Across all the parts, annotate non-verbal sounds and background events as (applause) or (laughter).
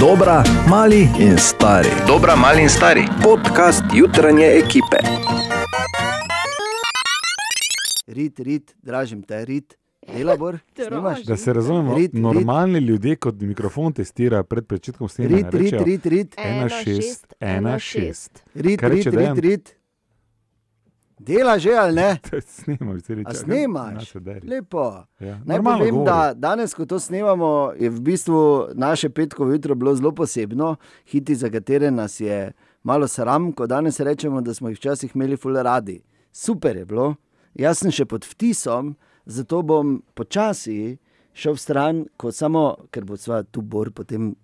Dobra, mali in stari. Dobra, mali in stari. Podcast jutranje ekipe. Rit, rit, dražim te, rit. Delabor, (laughs) snimaš? Da se razumemo, Rit, rit. normalni ljudje, kot mikrofon testirajo pred začetkom snemanja, Rit, rit, rečejo rit, rit, ena šest, ena šest. rit, Kaj rit, reče rit, Dejan? rit. Dela že ali ne? (laughs) Snemaš, A reče. snemaš? Lepo. Ja. Naj povem, govori. da danes, ko to snemamo, je v bistvu naše petkovo jutro bilo zelo posebno, hiti, za katere nas je malo sram, ko danes rečemo, da smo jih včasih imeli fule radi. Super je bilo, jaz sem še pod vtisom, zato bom počasi šel v stran, kot samo, ker bo sva tu bor potem.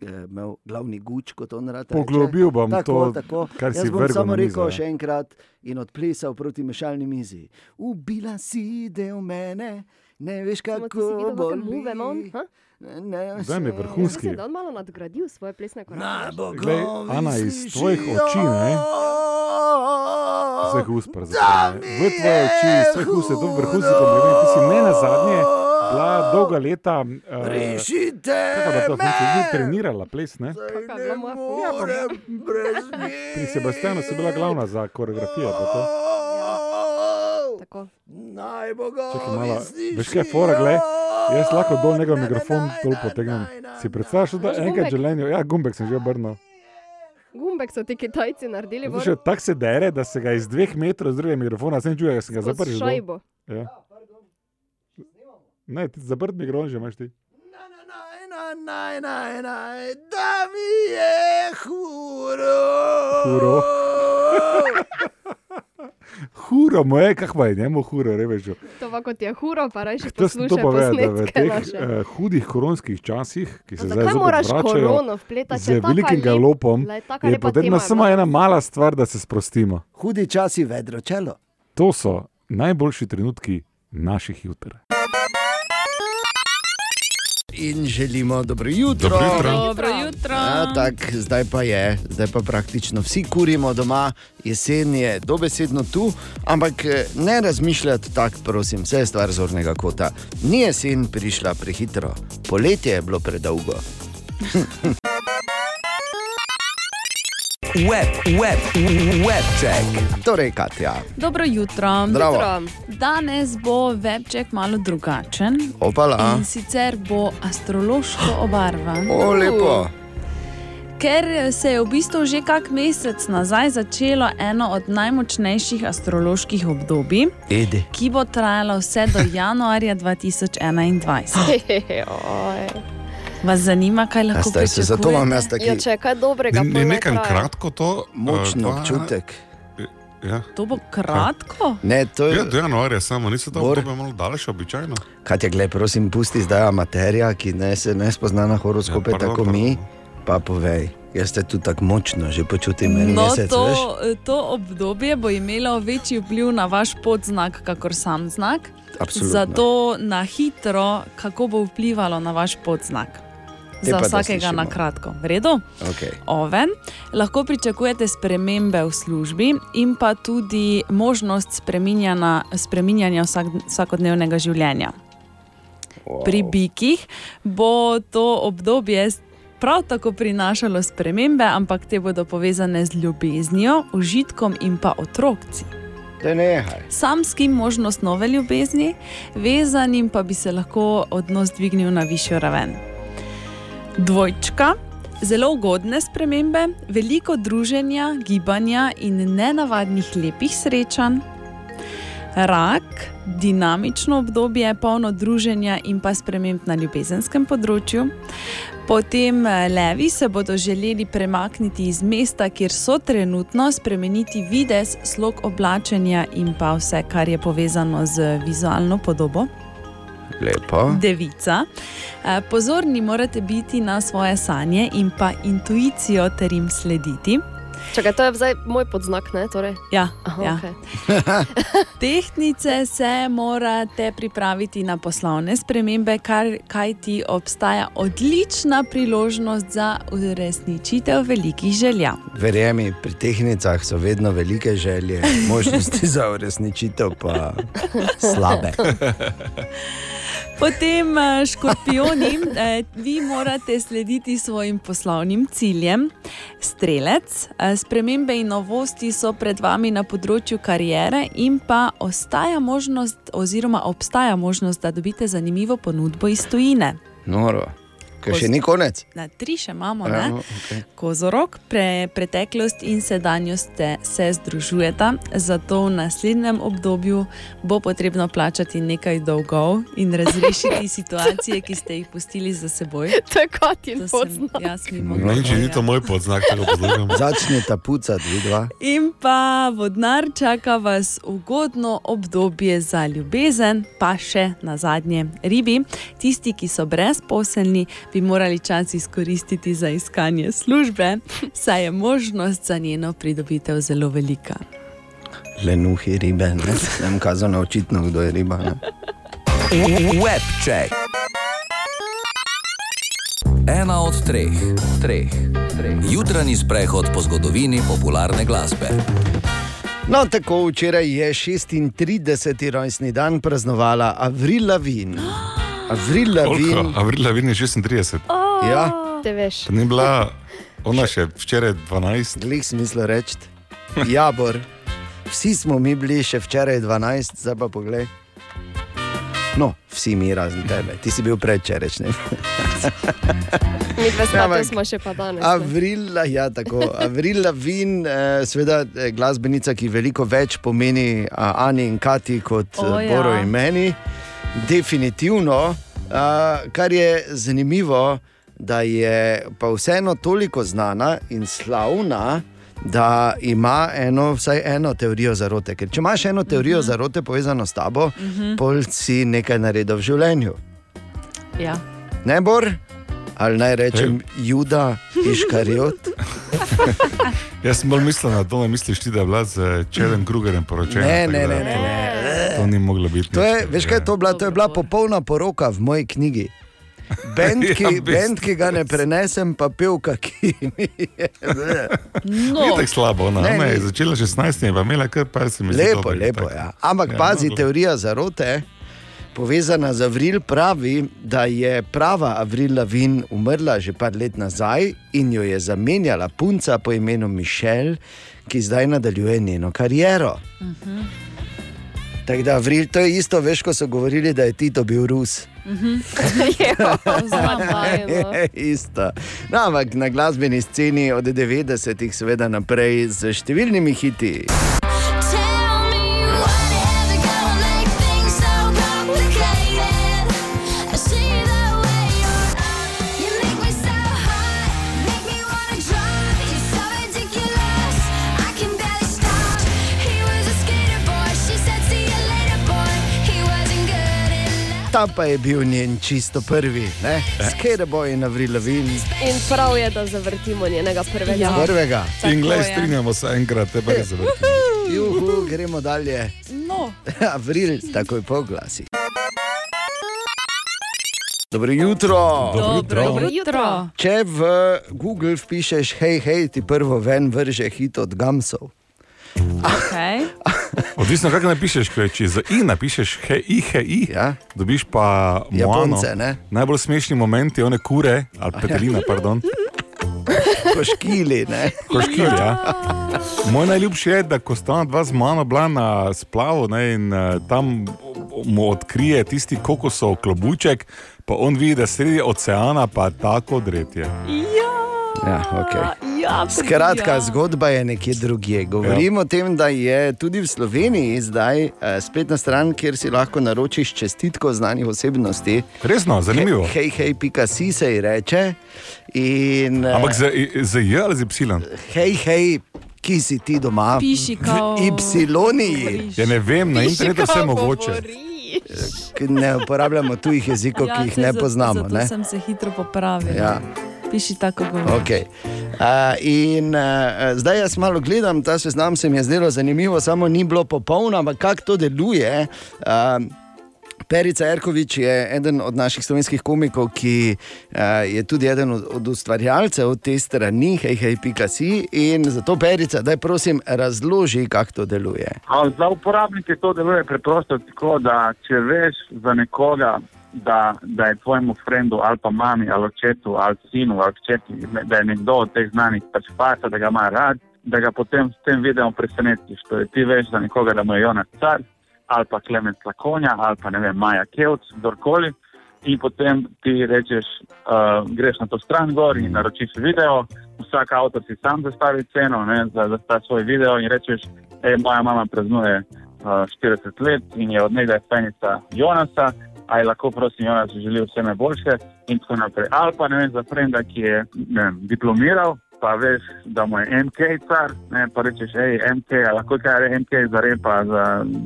Eh, Imel glavni guč, kot on rad. reče. Poglobil bom tako, to, tako. kar Jaz si vrgel samo rekel ja. še enkrat in odplesal proti mešalni mizi. Ubila si del mene, ne veš kako ti si videl, bo. kakšen move ima on? ha? Ne, Zdaj mi je vse. vrhunski. Da je malo nadgradil svoje plesne korake. Na Glej, Ana, iz tvojih oči, ne? Vseh ust, pravzaprav. ne. V tvoje oči, iz tvojih ust je to vrhunski kompliment. Ti si ne na zadnje bila dolga leta. Uh, Rešite Kako da? Ni trenirala ples, ne? ne morem. (laughs) Pri Sebastianu si bila glavna za koreografijo. pa to. Tako. Naj malo, slišijo. veš kaj je fora, glej? Jaz lahko dol njegov mikrofon dol potegnem. Si predstavljaš, da enkrat življenju, ja, gumbek sem že obrnil. Gumbek so ti Kitajci naredili, tako se dere, da se ga iz dveh metrov z drugega mikrofona, sem čuje, da sem ga zaprl. z že dol. šajbo. Ja. Ne, zaprt mikrofon že imaš ti. Naj, naj, naj, da mi je huro. Huro. (laughs) Huro mu je, kako je njemu huro, reveš. To pa kot je huro, pa rajši To sem to poslušaj da v teh uh, hudih koronskih časih, ki se No, zdaj moraš zopet vračajo korono vpletati? z je velikim lep- galopom, taka je potrebna je samo ena mala stvar, da se sprostimo. Hudi časi, vedro čelo. To so najboljši trenutki naših jutr. In želimo dobro jutro. Dobro jutro. Dobro jutro. Ja, tak, zdaj pa je, zdaj pa praktično vsi kurimo doma, jesen je dobesedno tu, ampak eh, ne razmišljati tako, prosim, vse je stvar zornega kota. Ni jesen prišla prehitro, poletje je bilo predolgo. (laughs) Web, web, web check. Torej, Katja, Dobro jutro. Zdravo. Jutro. Danes bo webček malo drugačen opala. in sicer bo astrološko obarvan. O, lepo. Ker se je v bistvu že kak mesec nazaj začelo eno od najmočnejših astroloških obdobij, Edi. ki bo trajalo vse do (laughs) januarja 2021. Vas zanima, kaj lahko se zato imam jaz Ja, taki če je kaj dobrega, ni naj nekaj kratko to? močen eh, dva- občutek. Ja. To bo kratko. Ne, to je. Ja, do januarja samo, nisi to Bor. obdobje malo daljše običajno? Katja, gled, prosim, pusti zdaj amaterija, ki ne se ne spozna na horoskope Ja, pardon, tako mi. pardon. Pa povej, jaz te tu tako močno že počutim en No, mesec, veš? to, to obdobje bo imelo večji vpliv na vaš podznak, kakor sam znak. Absolutno. Zato na hitro, kako bo vplivalo na vaš podznak. Te Za vsakega na kratko. V redu? Okay. Oven. Lahko pričakujete spremembe v službi in pa tudi možnost spreminjanja, spreminjanja vsak, vsakodnevnega življenja. Wow. Pri bikih bo to obdobje prav tako prinašalo spremembe, ampak te bodo povezane z ljubeznijo, užitkom in pa nehaj. Samskim možnost nove ljubezni, vezanim pa bi se lahko odnos dvignil na višjo raven. Dvojčka. Zelo ugodne spremembe, veliko druženja, gibanja in nenavadnih lepih srečanj. Rak, dinamično obdobje, polno druženja in pa sprememb na ljubezenskem področju. Potem eh, levi se bodo želeli premakniti iz mesta, kjer so trenutno, spremeniti videz, slog oblačenja in pa vse, kar je povezano z vizualno podobo. Lepo. Devica. Eh, Pozorni morate biti na svoje sanje in pa intuicijo ter jim slediti. Čakaj, to je zdaj moj podznak, ne? Torej. Ja, Aha, ja. okay. (laughs) Tehnice se morate pripraviti na poslovne spremembe, kar, kaj ti obstaja odlična priložnost za uresničitev velikih želja. Verjemi, pri tehnicah so vedno velike želje, možnosti za uresničitev pa (laughs) slabe. (laughs) Potem eh, škorpioni, eh, vi morate slediti svojim poslovnim ciljem. Strelec, eh, spremembe in novosti so pred vami na področju karijere, in pa ostaja možnost, oziroma obstaja možnost, da dobite zanimivo ponudbo iz tujine. Noro. Ker še ni konec. Na tri še imamo, Ja, ne? okay. Kozorok, pre, preteklost in sedanjost te, se združujeta, zato v naslednjem obdobju bo potrebno plačati nekaj dolgov in razrešiti (laughs) situacije, ki ste jih pustili za seboj. Je in To sem podznak. jaz mimo. Ne vem, če ni to moj podznak, tako poslušam. (laughs) Začnite pucati, vidva. In pa vodnar čaka vas ugodno obdobje za ljubezen, pa še na zadnje ribi. Tisti, ki so brezposelni, bi morali čas izkoristiti za iskanje službe, saj je možnost za njeno pridobitev zelo velika. Lenuhi ribe, ne vem, kazano očitno, kdo je riba. Ne? Webček. Ena od treh, treh, treh. Jutranji sprehod po zgodovini popularne glasbe. No, tako včeraj je 36. rojstni dan praznovala Avril Lavigne. Avril? Lavigne. Avril Lavigne je 36. Ja, Te veš. Ni bila ona še včeraj 12. glih smisla reči. Jabor, vsi smo mi bili še včeraj 12, zdaj pa poglej. No, vsi mi razen tebe, ti si bil predčerajšnji. Mi dve Ja, ampak- smo še pa danes. ne. Avril, ja, tako. Avril Lavin, eh, seveda eh, glasbenica, ki veliko več pomeni a, Ani in Kati kot O, oh, ja. Boro in meni. Definitivno, a, kar je zanimivo, da je pa vseeno toliko znana in slavna. Da ima eno, vsaj eno teorijo zarote. Ker če imaš eno teorijo uh -huh. zarote povezano s tabo, uh -huh. pol si nekaj naredil v življenju. Ja. Ne bor, ali naj rečem, Juda Iškariot. (laughs) Jaz sem bolj mislil na to, da misliš ti, da je bila z Čelem Krugerjem poročena. Ne, ne, ne, ne, ne. To ni moglo biti. To je, nič, veš kaj je to bila? To je bila popolna poroka v moji knjigi. Bend, (laughs) ki, Ja, v bend, ki ga ne prenesem, pa pevka, ki mi je. No, Ni tako slabo, ona, Ne, ona je začela 16, je pa imela kar par se mi zdi. Lepo, lepo. Ja. Ampak Ja, pazi, no, teorija zarote, povezana z Avril, pravi, da je prava Avril Lavin umrla že par let nazaj in jo je zamenjala punca po imenu Mišel, ki zdaj nadaljuje njeno kariero. Tako da, Avril, to je isto, veš, ko so govorili, da je Tito bil Rus. (laughs) Znam vajeno. (laughs) Je isto. No, ampak na glasbeni sceni od 90-ih, seveda naprej z številnimi hiti. Ta pa je bil njen čisto prvi, ne? Skateboy in Avril Lavigne, In prav je, da zavrtimo njenega prvega. Ja. prvega. In glej, Tako je. strinjamo se enkrat, te pa res zavrtimo. Juhu, gremo dalje. no. (laughs) Avril, takoj po glasi. Dobro jutro. Dobro Dobro, jutro. jutro. Če v Google vpišeš, hej, hej, ti prvo ven vrže hit od Gamsov. Okay. Odvisno, kako napišeš, ker če za i napišeš he, i, he, i, Ja. dobiš pa moano. Japonce, ne? Najbolj smešni momenti, one kure, ali petelina, (laughs) pardon, Koškili, ne? koškil. Ja. Moj najljubši je, da ko sta ona dva z mano bila na splavu ne, in uh, tam mu odkrije tisti kokosov klobuček, pa on vidi, da sredi oceana pa tako dretje. Ja, okay. ja, Skratka, ja. zgodba je nekje drugje. Govorimo ja. o tem, da je tudi v Sloveniji zdaj eh, spletna stran, kjer si lahko naročiš čestitko znanih osebnosti. Resno, zanimivo. Hej, hej, pika si se ji reče. In, eh, Ampak za, za J ali za Y? hej, hej, ki si ti doma, Piši kao- v Y. Ja, ne vem, na internetu vse mogoče. Ne uporabljamo tujih jezikov, ja, ki jih ne poznamo. Zato Ne? sem se hitro popravil. Ja. Piši tako govori. Okay. Uh, in uh, zdaj jaz malo gledam ta seznam, se mi je zdelo zanimivo, samo ni bilo popolno, ampak kako to deluje. Uh, Perica Erkovič je eden od naših slovenskih komikov, ki uh, je tudi eden od, od ustvarjalcev te strani, hej, hej, pika si. In zato, Perica, daj prosim, razloži, kako to deluje. A za uporabnike to deluje preprosto tako, da če veš za nekoga, da, da je tvojemu frendu ali pa mami ali očetu ali sinu ali ne- da je nekdo od teh znanih pač fasa, da ga ima rad, da ga potem s tem videom presenetiš. Torej, ti veš za nekoga, da mu je Jonas car ali pa Klemen Slakonja ali pa ne vem, Maja Kevc, kdorkoli. In potem ti rečeš, uh, greš na to stran gor in naročiš video, vsak avtor si sam zastavi ceno ne, za, za ta svoj video in rečeš, e, moja mama praznuje uh, 40 let in je od nekdaj fenica Jonasa, a je lahko prosim Jonas želi vse najboljše in tako naprej. Ali pa ne vem, za frenda, ki je vem, diplomiral, pa veš, da mu je MK car, ne, pa rečeš, hej, MK, lahko kaj je MK za repa, za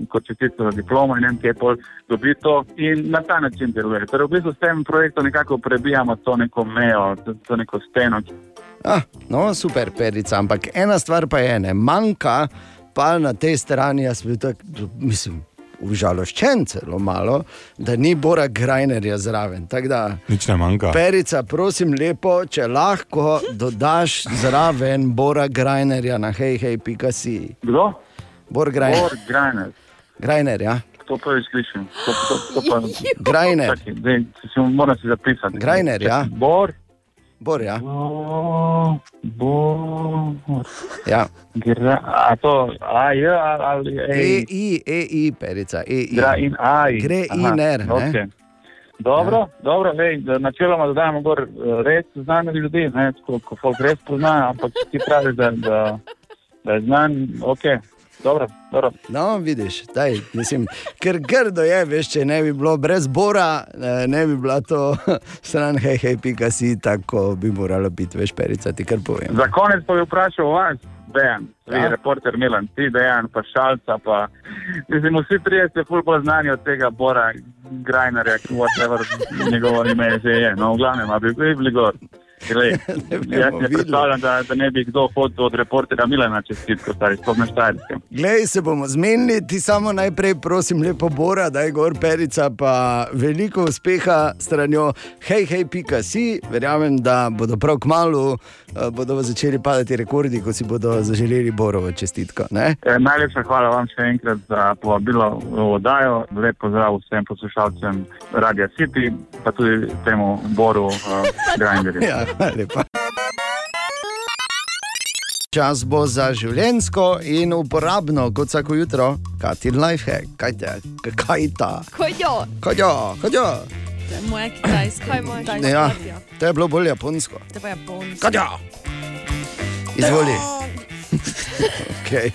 kot čestico za diplomo in MK pol dobi to in na ta način deluje. Torej, v bistvu s tem projektom nekako prebijamo to neko mejo, to, to neko steno, Ah, no, super, perica, ampak ena stvar pa je, ne, manjka pa na tej strani, jaz bi tako, mislim, užaloščen celo malo, da ni Bora Grajnerja zraven. Tako da, Nič ne manjka. perica, prosim, lepo, če lahko dodaš zraven Bora Grajnerja na hej, hej, pika si. Kdo? Bor Grajner. Bor Grajner. Grajner, ja. To prvič slišim. To, to, to pa, Grajner. Čakaj, dej, si, moram si zapisati. Grajner, ja. Bor. Bor, ja. Bo, bo, ja. gra, a to, a je, ali E, ej. I, E, I, perica, E, I. Gra in aj. Gre Aha, in er, okej. Dobro, ja. dobro, lej, da načeloma dodajamo gor eh, res znane ljudi, ne, tako, ko folk res pozna, ampak ti praviš, da, da, da je znan, ok, dobro, dobro. No, vidiš, daj, mislim, ker grdo je, veš, če ne bi bilo brez Bora, eh, ne bi bila to (laughs) stran, hej, hej, pika si, tako bi morala biti, veš, perica, ti kar povem. Za konec pa bi vprašal vas, Dejan, vi, Ja. reporter Milan, ti Dejan, pa Šalca, pa mislim, vsi trije ste ful bolj znani od tega Bora Grajnerja, ki whatever (laughs) njegovo ime že je. No, v glavnem, a bi bili gor. Glej, (laughs) jaz ne predstavljam, da, da ne bi kdo hodil od reportera Milana čestitko, stari, sploh na Štajerskem. Glej, se bomo zmenili, ti samo najprej, prosim, lepo Bora, da je gor perica, pa veliko uspeha stranjo, hej, hej, pika si. Verjamem, da bodo prav k malu bodo začeli padati rekordi, ko si bodo zaželeli Borovo čestitko. Ne? E, najlepša hvala vam še enkrat za povabilo v oddajo. Lep pozdrav vsem poslušalcem Radia City, pa tudi temu Boru uh, (laughs) Grinderju. Ja. Čas bo za življensko in uporabno, kot vsako jutro, Katin Lifehack. Kaj te, kaj ta? Hojo, Kaj jo, kaj jo? To je moja kitajska. Kaj imaš? kitajska Ja, to je bilo bolj japonsko. To pa je japonska. Kaj jo? Izvoli. (laughs) Okay.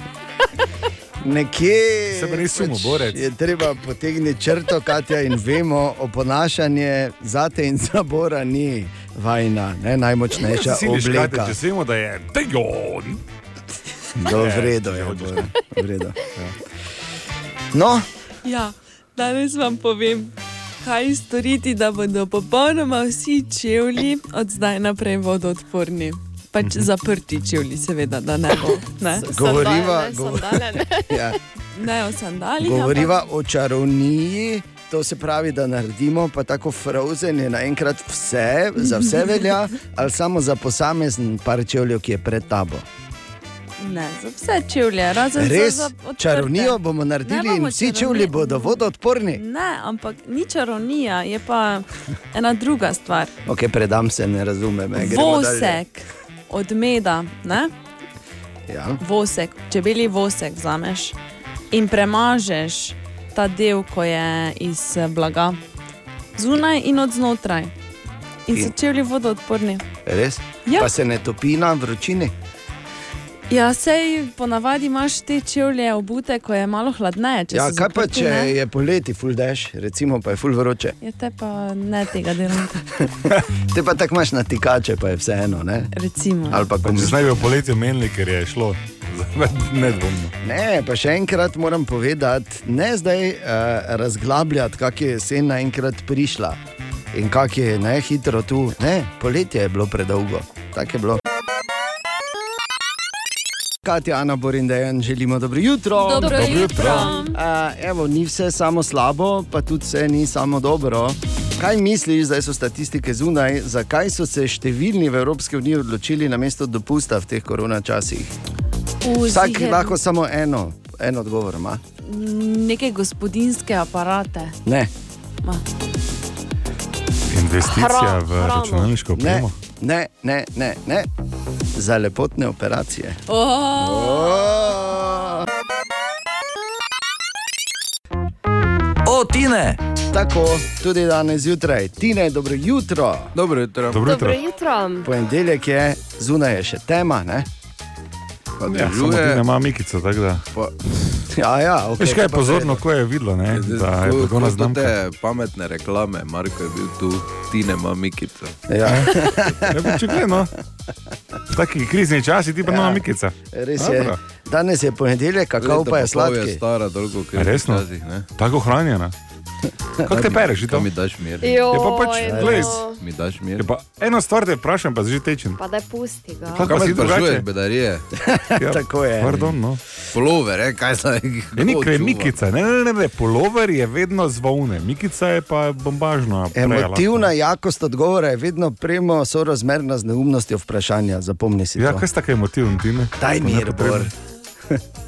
Nekje Se pa ni sumo, je treba potegniti črto, Katja, in vemo, oponašanje zate in zabora ni vajna, ne, najmočnejša Si obleka. če si vemo, da je Dejon. Do vredo je, Bora, vredo. No, Ja, danes vam povem, kaj storiti, da bodo popolnoma vsi čevlji od zdaj naprej vodoodporni. Pač Mhm. zaprti čevlji, seveda, da ne bo. Ne, Govoriva- Sandale, go- sandale, ne. (laughs) ja. ne o sandalih. govoriva o čarovniji. To se pravi, da naredimo pa tako frozen je naenkrat vse, za vse velja, ali samo za posamezen par čevljev, ki je pred tabo. Ne, za vse čevlje, razen Res, za, odprte. čarovnijo bomo naredili Ne in vsi čarovnijo. čevlji bodo vodoodporni. Ne, ampak ni čarovnija, je pa ena druga stvar. Ok, predam se, ne razumem. Vosek od meda, ne? Ja. vosek, čebeli vosek vzameš in premažeš ta del, ko je iz eh, blaga, zunaj in od znotraj. In so In- čevlji vodoodporni. Res? Ja. Pa se ne topi na vročini. Ja, sej ponavadi imaš te čevlje obute, ko je malo hladneje. če Ja, kaj pa zaprti, če ne? je poleti full dež, recimo pa je full vroče. Ja, te pa ne tega delate. (laughs) Te pa tako imaš natikače, pa je vseeno. Ne? Recimo. Ali pa Če komu. se naj bi v poletju menili, ker je šlo. (laughs) Nedvomno. Ne, pa še enkrat moram povedati, ne zdaj uh, razglabljati, kako je jesen naenkrat prišla in kako je ne hitro tu. Ne, poletje je bilo predolgo. Tako je bilo. Katja, Ana, Borin, Dejan, želimo dobro jutro. Dobro jutro. Uh, evo, ni vse samo slabo, pa tudi vse ni samo dobro. Kaj misliš, zdaj so statistike zunaj, zakaj so se številni v Evropski uniji odločili na mesto dopusta v teh korona časih? Vsak Vsak lahko samo eno, en odgovor ima. Neke gospodinske aparate. Ne, Ma. Investicija Hra- v računalniško opremo. ne, ne, ne, ne. Za lepotne operacije. Oh, Oh. O, Tine! Tako, tudi danes zjutraj. Tine, dobro jutro. Dobro jutro. Dobro Dobro jutro. jutro. Ponedeljek je, zunaj je še tema. Ne? Pa Ja, samo ti dežuje. nema mikico, tako da. Pa, (laughs) Ja, ja, okay, Veš kaj je pozorno, ko je videlo, ne? da je ko- blagovna ko znamka. te pametne reklame, Marko je bil tu, ti ne ima mikico. Ja, Ne bi čekaj, no. Taki krizni časi, ti pa nema mikica. res je. Dobro. Danes je ponedeljek, kakav pa je je sladki. stara, toliko kot Resno? včasih, ne? Tako hranjena. Kako te pereš, to? mi daš mir? Jo, Je pa pač, glej, Mi daš mir? Je pa eno stvar te vprašam, pa že tečem. Pa daj pusti ga. Kako pa si drugače? bedarije? (laughs) Ja, Tako je. Pardon, no. Polover, eh, kaj zdaj? Je ni kdo kaj mikica, ne, ne, ne, ne, polover je vedno z volne, mikica je pa bombažna. Emotivna jakost odgovora je vedno premo sorazmerna z neumnostjo vprašanja. Zapomni si Ja, to. kaj sta kaj emotivni, ti ne? Daj mir, Bor. (laughs)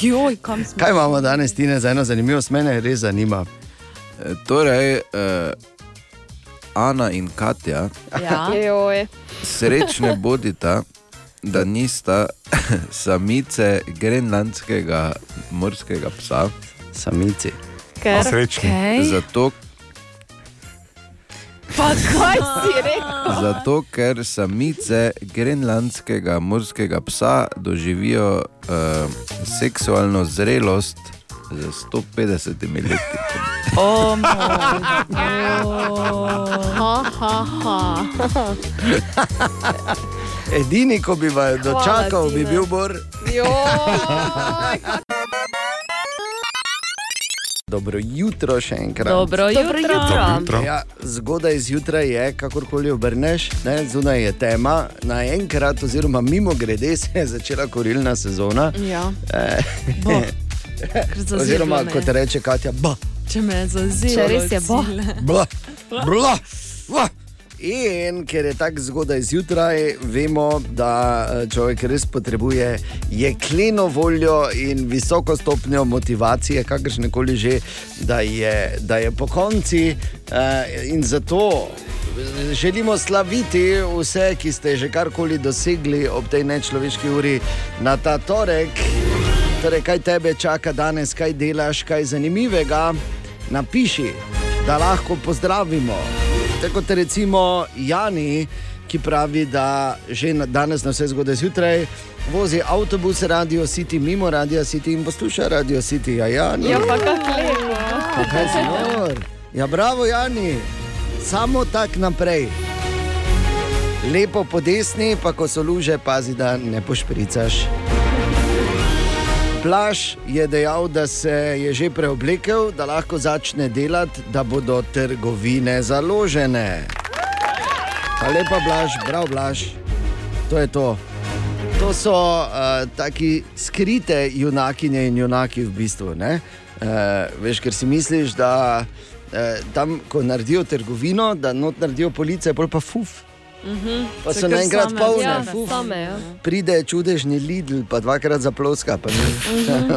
joj, kam smo? Kaj imamo danes, Tine, za eno zanimivost? Mene res zanima. E, Torej, eh, Ana in Katja, Ja. Joj. srečne bodita, da nista (laughs) samice grenlandskega morskega psa. Samici. Ker. Srečni. Okay. Zato, Pa kaj si rekel? zato, ker samice grenlandskega morskega psa doživijo uh, seksualno zrelost z 150 leti. Oh, bog. Ha, ha. Edini, ko bi vas dočakal, bi bil Bor. Joj. (laughs) Dobro jutro še enkrat. Dobro Dobro jutro. jutro. Jutro. Ja, zgodaj zjutraj je, kakorkoli obrneš, ne, zunaj je tema. Naenkrat, oziroma mimo grede, se je začela korilna sezona. Ja. Eh, Bo. (laughs) Oziroma, kot reče Katja, ba, Če me. Če res je, bo. cile. bla, bla, bla. In ker je tako zgodaj zjutraj, vemo, da eh, človek res potrebuje jekleno voljo in visoko stopnjo motivacije, kakršne koli že, da je, da je po konci. eh, In zato želimo slaviti vse, ki ste že karkoli dosegli ob tej nečloveški uri na ta torek. Torej, kaj tebe čaka danes, kaj delaš, kaj zanimivega, napiši, da lahko pozdravimo. Tako kot recimo Jani, ki pravi, da že na, danes na vse zgodaj zjutraj vozi avtobus Radio City, mimo Radio City in posluša Radio City. Ja, Jani, Ja, pa kako lepo. Pa kaj si nor? Ja, bravo, Jani, samo tako naprej. Lepo po desni, pa ko so luže, pazi, da ne pošpricaš. Plaž je dejal, da se je že preoblekel, da lahko začne delati, da bodo trgovine založene. Pa lepa blaž, prav blaž, to je to. To so uh, taki skrite junakinje in junaki v bistvu. Uh, veš, ker si misliš, da uh, tam, ko naredijo trgovino, da not naredijo police, pol pa fuf. Pa Se so naenkrat polne, Ja, fuf. same, ja. Pride čudežni Lidl, pa dvakrat zaploska, pa ni.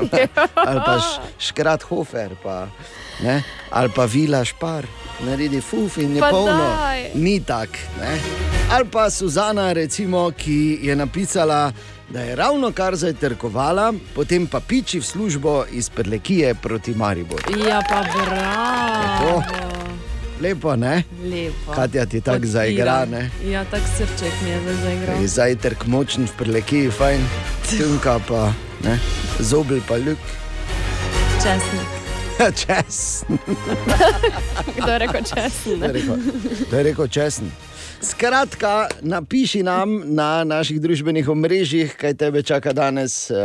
(laughs) ali pa škrat hofer, pa, ne? ali pa vila špar, naredi fuf in je Pa polno. daj. Ni tak. Ne? Ali pa Suzana, recimo, ki je napisala, da je ravno kar zajtrkovala, potem pa piči v službo iz Prlekije proti Mariboru. Ja, pa bravo. Lepo, ne? Lepo. Katja ti tako zaigra, ne? Ja, tak srček mi je zdaj zaigral. Je Zajtrk močen v Prlekiji, fajn, tunka pa, ne? zobel pa luk. Česnik. (laughs) Čes. Kdo je rekel česen? To je rekel, česen. Skratka, napiši nam na naših družbenih omrežjih, kaj tebe čaka danes, eh,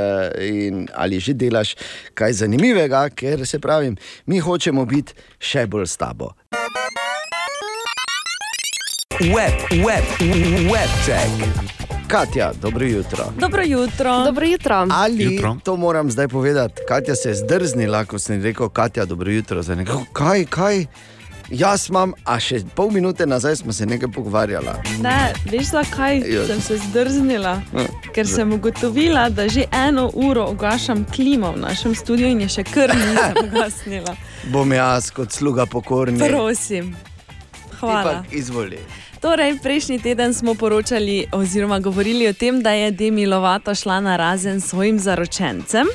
in ali že delaš kaj zanimivega, ker se pravim, mi hočemo biti še bolj s tabo. Web, web, web check. Katja, dobro jutro. Dobro jutro. Dobro jutro. Ali Jutro. to moram zdaj povedati? Katja se je zdrznila, ko sem rekel, Katja, dobro jutro. Zdaj, nekako, kaj, kaj? Jaz imam, a še pol minute nazaj smo se nekaj pogovarjali. Ne, veš zakaj Ja. sem se zdrznila? Ja. Ker sem ugotovila, da že eno uro ugašam klimo v našem studiu in je še kar nisem (laughs) ugasnila. Bom jaz kot sluga pokorni. Prosim. Hvala. Izvoli. Torej, prejšnji teden smo poročali oziroma govorili o tem, da je Demi Lovato šla na razen svojim zaročencem.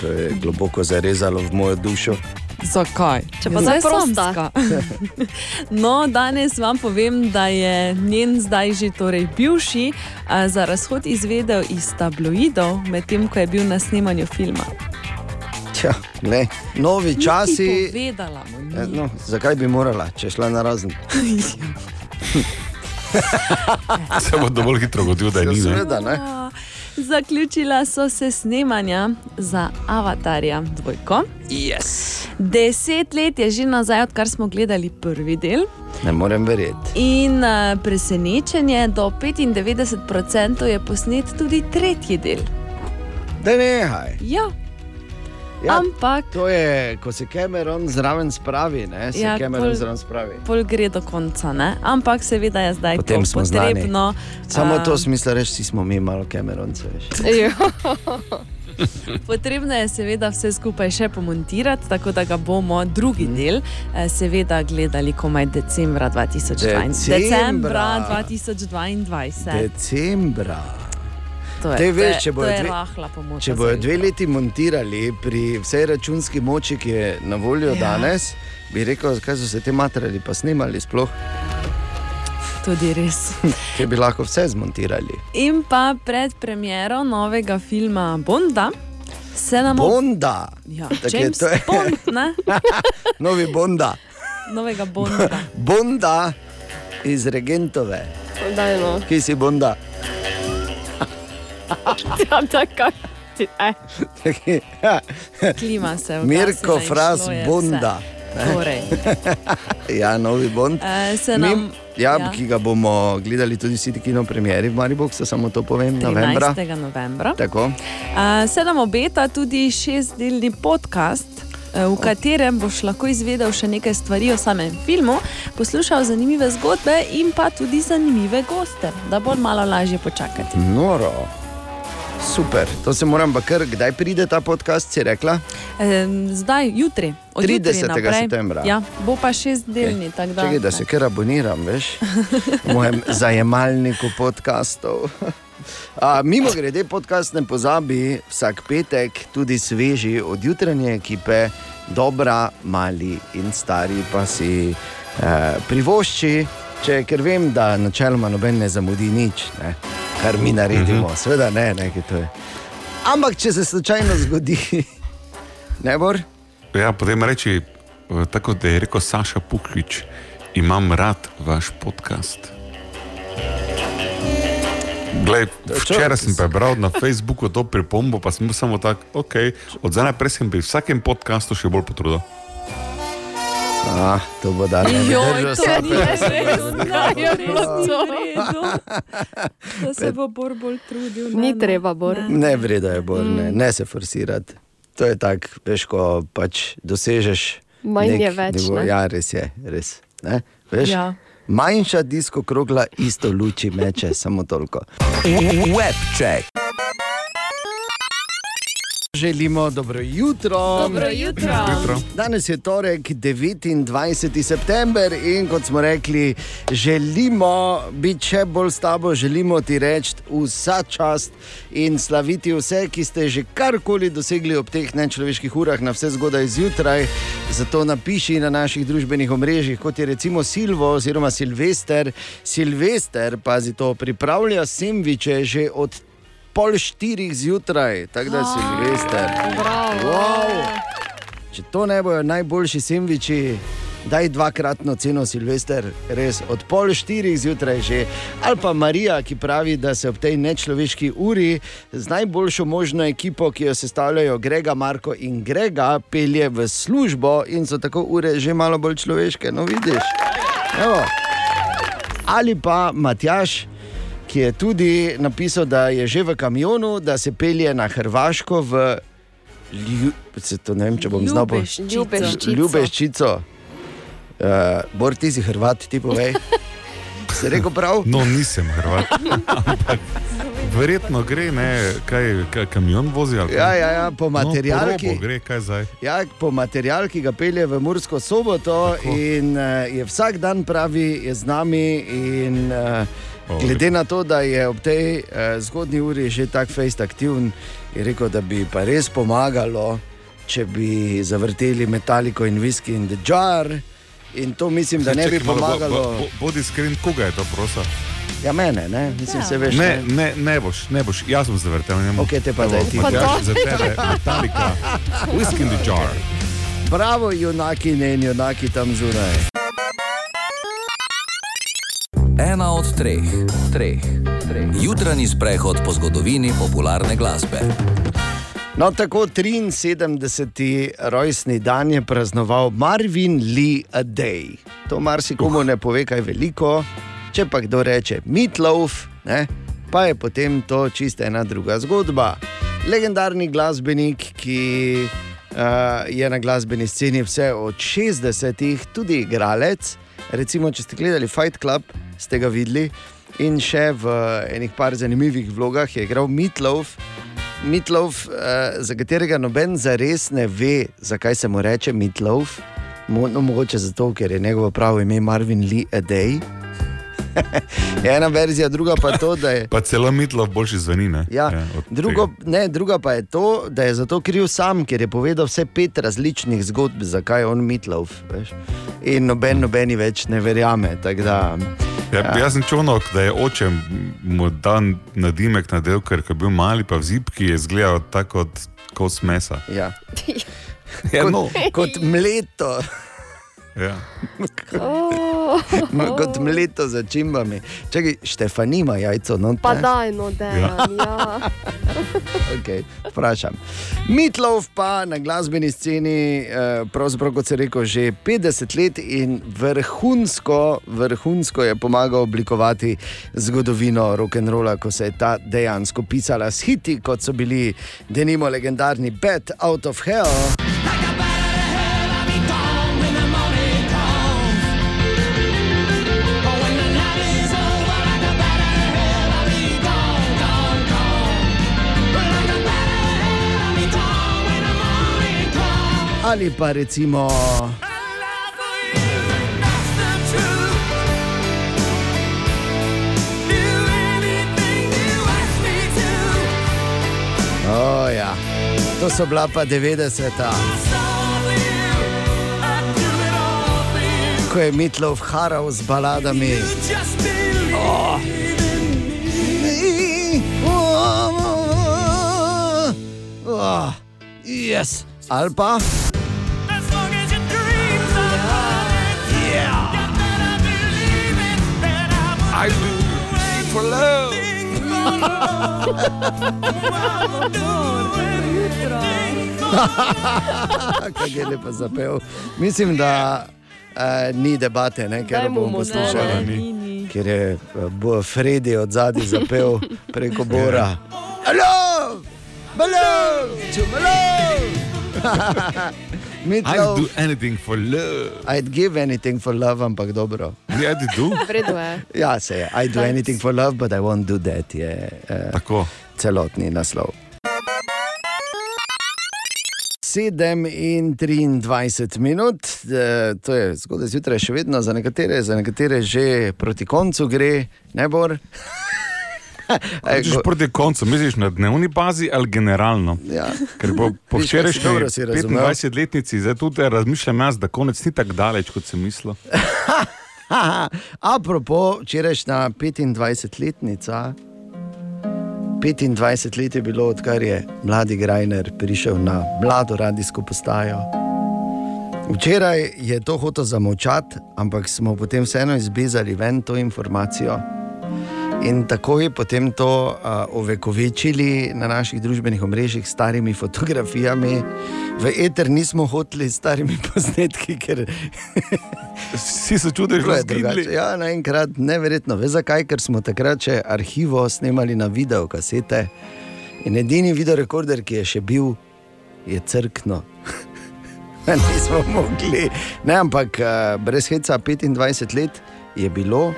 To je globoko zarezalo v mojo dušo. Zakaj? Če pa Zdaj zaprosta. samska. (laughs) No, danes vam povem, da je njen zdaj že torej bivši za razhod izvedel iz tabloidov, medtem ko je bil na snemanju filma. Tja, ne. Novi Ni časi. povedala ni. Eh, No, zakaj bi morala, če šla na razen? (laughs) Se bo dovolj hitro godil, da je Ja, ni. seveda, ne. Zaključila so se snemanja za Avatarja dvojko. Yes. Deset let je že nazaj, odkar smo gledali prvi del. Ne morem verjeti. In uh, presenečenje, do 95% je posnet tudi tretji del. Da nehaj. Ja, Ja, ampak to je, ko se Cameron zraven spravi, ne? se Ja, Cameron pol- zraven spravi. pol gre do konca. Ne? Ampak seveda je zdaj Potem to smo znani. potrebno. Samo a, to smisla reči, si smo mi malo Cameronce. (laughs) Potrebno je seveda vse skupaj še pomontirati, tako da ga bomo drugi Mhm. del eh, seveda gledali komaj decembra 2022. Decembra. Decembra 2022. Decembra. To je, Te to veš, je- če bojo to je dve- rahla pomoč. Če bojo dve leti montirali pri vsej računski moči, ki je na voljo Ja. danes, bi rekel, zakaj so se te materiali pa snimali sploh, Tudi res. (laughs) če bi lahko vse zmontirali. In pa pred premiero novega filma Bonda se nam Bonda, Ja, je, to je- Bond, ne? (laughs) novi Bonda. novega Bonda. Bonda iz Regentove. Daj no. Kje si Bonda? (laughs) Ja, tako. Eh, Klima se je. Mirko Fras vse. Torej, (laughs) Ja, novi Bond. Mi, nam ja, ja. ja. Ki ga bomo gledali tudi vsi ti kino premjeri v Mariboku, samo to povem, novembra. 13. novembra. Tako. Uh, se nam obeta tudi šestdelni podcast. eh, V katerem boš lahko izvedel še nekaj stvari o samem filmu, poslušal zanimive zgodbe in pa tudi zanimive goste, da bo malo lažje počakati. Noro. Super, to se moram pa kar, kdaj pride ta podcast, si rekla? E, zdaj, jutri, od jutri 30. naprej. septembra. Ja, bo pa šestdelni. Okay. Da, Čakaj, da se kar aboniram, veš, v mojem (laughs) zajemalniku podkastov. A, mimo grede, podcast ne pozabi vsak petek, tudi sveži od jutranje ekipe, dobra, mali in stari pa si eh, privošči, če, ker vem, da načeloma noben ne zamudi nič, ne, kar mi naredimo, uh -huh. seveda ne, nekaj to je. Ampak če se slučajno zgodi, (laughs) ne bor. Ja, potem reči, eh, tako da je rekel Saša Puklič, imam rad vaš podcast. Glej, včeraj sem prebral na Facebooku to pripombo, pa sem samo tako, ok, od zdaj naprej sem pri vsakem podkastu še bolj potrudil. Ah, to bo dan. Joj, to ni res, da je bilo to. Da se bo Bor bolj trudil. Ni ne, ne. treba, Bor. Ne. Ne, vredo je bolj, ne, ne se forsirati. To je tako, veš, ko pač dosežeš. Manj nek je več, nivo. ne? Ja, res je, res. Ne? Veš, Ja. Manjša disko krogla isto luči meče, samo toliko. Webcheck. Želimo dobro jutro. Dobro jutro. Jutro. Danes je torek, 29. september in kot smo rekli, želimo biti še bolj s tabo, želimo ti reči vsa čast in slaviti vse, ki ste že karkoli dosegli ob teh nečloveških urah, na vse zgodaj zjutraj. Zato napiši na naših družbenih omrežjih, kot je recimo Silvo oziroma Silvester. Silvester, pazi to, pripravlja sendviče že od pol štirih zjutraj, tako da je Silvester. Bravo. Wow. Če to ne bojo najboljši sendviči, daj dvakratno ceno Silvester, res od pol štirih zjutraj že. Ali pa Marija, ki pravi, da se ob tej nečloveški uri z najboljšo možno ekipo, ki jo sestavljajo Grega, Marko in Grega, pelje v službo in so tako ure že malo bolj človeške. No, vidiš. Evo. Ali pa Matjaš, ki je tudi napisal, da je že v kamionu, da se pelje na Hrvaško v Lju... se to ne vem, če bom znal povedati. Ljubeščico. Ljubeščico. Uh, Bor, ti si Hrvat, ti povej. (laughs) Si rekel prav? No, nisem Hrvat. (laughs) Ampak verjetno gre, ne, kaj, kaj kamion vozi ali Ja, ja, ja, po No, po materialki. robu gre, kaj zdaj. Ja, po material, ki ga pelje v Mursko soboto, Tako. in uh, je vsak dan pravi, je z nami. In, uh, glede na to, da je ob tej uh, zgodnji uri že tako fejst aktiven, je rekel, da bi pa res pomagalo, če bi zavrteli Metallico in Whisky in the Jar. In to mislim, da ne bi pomagalo. bo- bo- Bodi iskren, koga je to prosa. Ja, mene, ne, mislim, se veš. Ne, ne, ne boš, ne boš, jaz sem zavrtel. Ne, Ok, te pa daj ti. Matjaž, za tebe, Metallica, Whisky in the Jar. Bravo, junaki in junaki tam zunaj. Ena od treh, treh, treh. Jutranji sprehod po zgodovini popularne glasbe. No, tako 73. rojstni dan je praznoval Marvin Lee a Day. To marsikomu ne pove kaj veliko, če pa kdo reče Meatloaf, ne, pa je potem to čisto ena druga zgodba. Legendarni glasbenik, ki uh, je na glasbeni sceni vse od 60-ih, tudi igralec. Recimo, če ste gledali Fight Club, ste ga videli in še v enih par zanimivih vlogah je igral Meatloaf. Meatloaf, uh, za katerega noben zares ne ve, zakaj se mu reče Meatloaf. Mo, no, mogoče zato, ker je njegovo pravo ime Marvin Lee Adey. (laughs) ena verzija, druga pa to, da je. Pa celo Mitlov boljši zveni. Ne? Ja, od drugo, tega. ne, druga pa je to, da je zato kriv sam, ker je povedal vse pet različnih zgodb, zakaj je on. Veš? In noben, nobeni več ne verjame. Da, Ja, ja. Jaz sem čovnok, da je oče mu dan nadimek nadel, ker ko je bil mali, pa v zipki je izgledal tako kot kos mesa. ja. (laughs) Ja, kot, no. kot mleto. Ja. (laughs) Oh, Kot mleto za čimbami. Čakaj, Štefan ima jajco, no pa daj, no, dejan. Ja. (laughs) Okay, vprašam. Mitlov pa na glasbeni sceni, eh, pravzaprav kot se rekel, že 50 let in vrhunsko, vrhunsko je pomagal oblikovati zgodovino rock'n'rolla, ko se je ta dejansko pisala s hiti, kot so bili denimo legendarni Bad Out of Hell. Ali pa recimo. Oh, ja. To so bila pa 90-ta. Ko je Mitlov haral z baladami. Oh. Oh. Yes. Ali pa. I do for love. (laughs) Kaj je lepo zapel. Mislim, da uh, ni debate, ne, ker bomo možgane. poslušali. Ni. Ni. Ker je uh, Freddy od zadaj zapel preko Bora. Alo, malo, čumalo. I Meatloaf, do anything for love. I'd give anything for love, ampak dobro. Ja, ti do. Je. Ja, se je. I do anything for love, but I won't do that. Je uh, Tako. celotni naslov. 7 in 23 minut, eh, to je zgodaj zjutraj, še vedno za nekatere, za nekatere že proti koncu gre, ne bor. (laughs) Rečeš proti koncu, misliš na dnevni bazi ali generalno? Ja. Ker (laughs) po, po včerajšnji dobro si razumel. 25-letnici, zdaj tudi razmišljam jaz, da konec ni tako daleč, kot sem mislil. (laughs) Apropo, včerajšnja 25-letnica. 25 let je bilo, odkar je mladi Grajner prišel na mlado radijsko postajo. Včeraj je to hotel zamolčati, ampak smo potem vseeno izbezali ven to informacijo. In tako je potem to uh, ovekovečili na naših družbenih omrežjih s starimi fotografijami. V eter nismo hoteli s starimi posnetki, ker (laughs) Vsi se čudiš, Bilo da je si drugače. Ja, naenkrat neverjetno. Veš zakaj? Ker smo takrat še arhivo snemali na video kasete. In edini videorekorder, ki je še bil, je crkno. (laughs) nismo mogli. Ne, ampak uh, brez heca 25 let je bilo.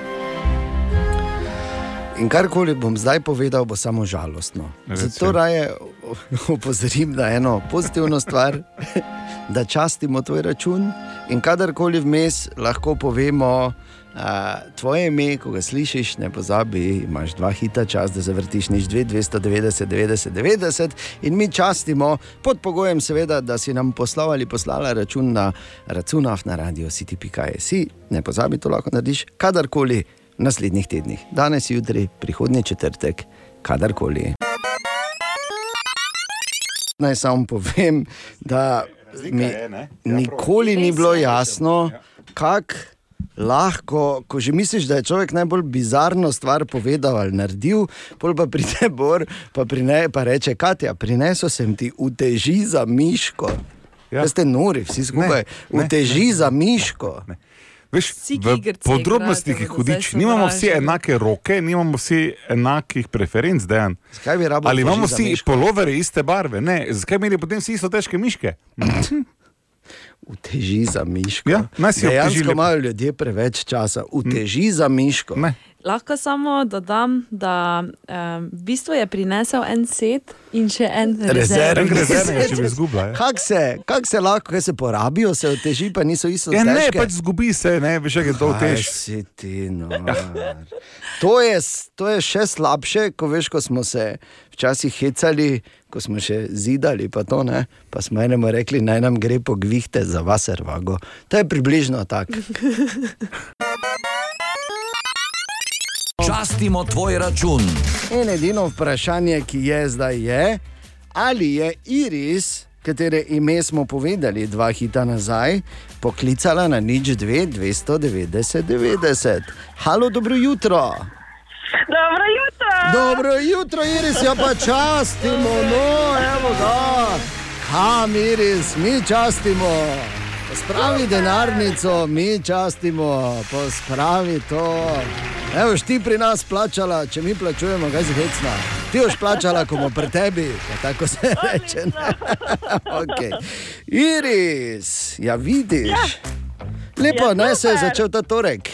In karkoli bom zdaj povedal, bo samo žalostno. Reci. Zato raje (laughs) opozorim na eno pozitivno stvar, (laughs) da častimo tvoj račun in kadarkoli vmes lahko povemo. Uh, tvoje ime, ko ga slišiš, ne pozabi, imaš dva hita čas, da zavrtiš nič 2, 290, 90, 90 in mi častimo pod pogojem, seveda, da si nam poslal ali poslala račun na računaf na radio city.js. Ne pozabi, to lahko narediš kadarkoli naslednjih tednih, danes, jutri, prihodnji četrtek, kadarkoli. Naj samo povem, da mi ne? Ja, nikoli ni bilo jasno, kako lahko, ko že misliš, da je človek najbolj bizarno stvar povedal ali naredil, pol pa pride Bor, pa, prine, pa reče: Katja, prinesel sem ti uteži za miško. Ja. Ja. Ste nori, vsi skupaj. ne, Uteži za miško. Veš, v podrobnostih je hudič. Nimamo vsi enake roke, nimamo vsi enakih preferenc, dejan. Zakaj bi rabo Ali imamo vsi polovere iste barve? Ne, zakaj imeli potem vsi isto težke miške? (clears throat) Uteži za miško. Ja, Dejansko imajo ljudje preveč časa. Uteži za miško. Ne. Lahko samo dodam, da um, v bistvu je prinesel en set in še en Rezervni rezervni. Če bi izgubila. Ja. Kako se, kak se lahko, kaj se porabijo, se oteži, pa niso isto Ja, ne, težke? pač zgubi se, ne, veš, kaj to tež. si ti, no. to, je, to je še slabše, ko veš, ko smo se včasih hecali, ko smo še zidali, pa, to, ne, pa smo enemu rekli, naj nam gre po gvihte za vaservago. To je približno tako. (laughs) Častimo tvoj račun. In edino vprašanje, ki je zdaj, je, ali je Iris, katere ime smo povedali dva hita nazaj, poklicala na nič 2, 290, 90. Halo, dobro jutro. Dobro jutro. Dobro jutro, Iris, ja pa častimo, no, evo ga. Kam, Iris, mi častimo. Spravi denarnico, mi častimo, pospravi to. Evo, ti pri nas plačala, če mi plačujemo, kaj si hecna. Ti boš plačala, ko bomo pri tebi, tako se reče. (laughs) okay. Iris, ja vidiš. Lepo, Ja, ne se je začel ta torek.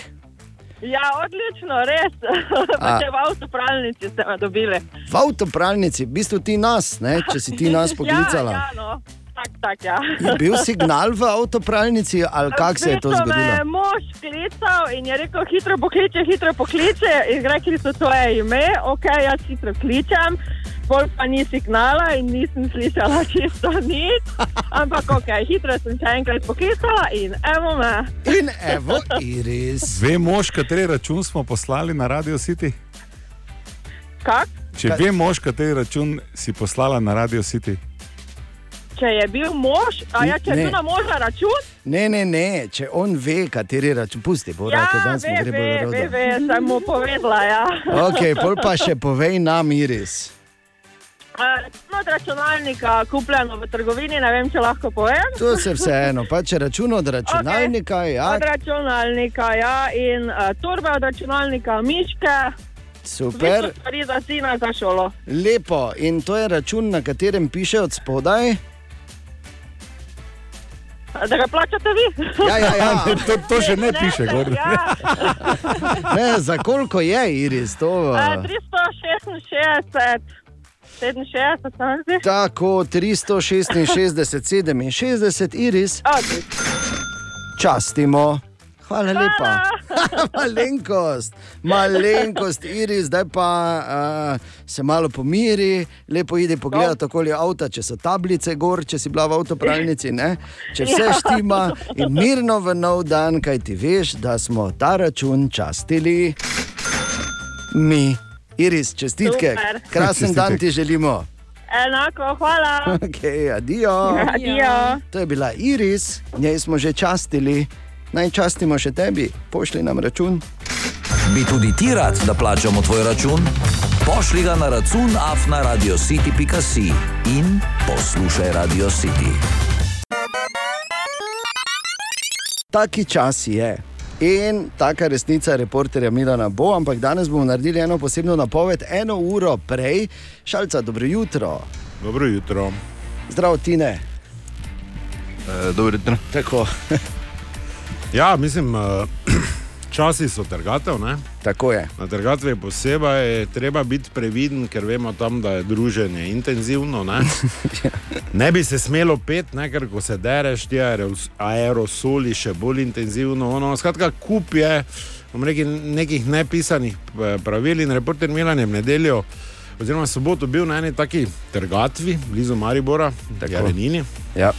Ja, odlično, res. (laughs) A. Če v avtopralnici ste me dobili. V avtopralnici, v bistvu ti nas, ne, če si ti nas (laughs) poklicala. Ja, ja, no. Tak, tak, ja. Je bil signal v avtopralnici ali kako se je to bistvu Me je zgodilo? mož klical in je rekel, hitro pokliče, hitro pokliče. In rekli so tvoje ime, ok, jaz hitro kličem. Bolj pa ni signala in nisem slišala (laughs) čisto nič. Ampak ok, hitro sem še enkrat poklicala in evo me. In evo, Iris. Ve mož, kateri račun smo poslali na Radio City? Kak? Če ve mož, kateri račun si poslala na Radio City? Če je bil mož, a ja, če je Ne. bil na moža račun, Ne, ne, ne, če on ve, kateri račun, pusti, bo ja, rekel, da smo ve, gre bolj ve, ve, sem mu povedala. Ja. (laughs) Ok, pol pa še povej nam, Iris. No, od računalnika kupljeno v trgovini, ne vem, če lahko povem. To se vseeno, pa če račun od računalnika, ja, Od računalnika, ja, in uh, torbe od računalnika, miške, super, stvari za sina za šolo. lepo. In to je račun, na katerem piše od spodaj. Da ga plačate vi? Ja, ja, ja. (laughs) To, to še ne piše, gor. Ja, (laughs) Ne, za koliko je Iris to? eh, 366, 67, se mi zdi. Tako 366, 67, Iris, častimo. Hvala lepa. (laughs) malenkost, malenkost, Iris, zdaj pa uh, se malo pomiri, lepo idi pogledati okoli avta, če so tablice gor, če si bila v avtopralnici, ne? če vse Ja. štima in mirno v nov dan, kaj ti veš, da smo ta račun častili mi. Iris, čestitke, Super. krasen dan Čestitke. ti želimo. Enako, hvala. (laughs) Okay, adijo. Adijo. To je bila Iris, njej smo že častili, naj častimo še tebi, pošli nam račun. Bi tudi ti rad, da plačamo tvoj račun? Pošli ga na račun afnaradiocity.si in poslušaj Radio City. Taki čas je. In taka resnica reporterja Milana bo, ampak danes bomo naredili eno posebno napoved, eno uro prej. Šalca, dobro jutro. Dobro jutro. Zdravo, Tine. E, dobro jutro. Tako. Ja, mislim, eh, (clears throat) časi so trgatev. Ne? Tako je. Na trgatvi posebej je treba biti previden, ker vemo tam, da je druženje intenzivno. Ne, (laughs) ne bi se smelo pet, ne? ker ko se dereš, ti aeros- aerosoli še bolj intenzivno. Ono, skratka, kup je rekel, nekih nepisanih eh, pravil in reporter Milan je v nedeljo. Oziroma, soboto bil na eni taki trgatvi, blizu Maribora, tako Jarenini. Ja.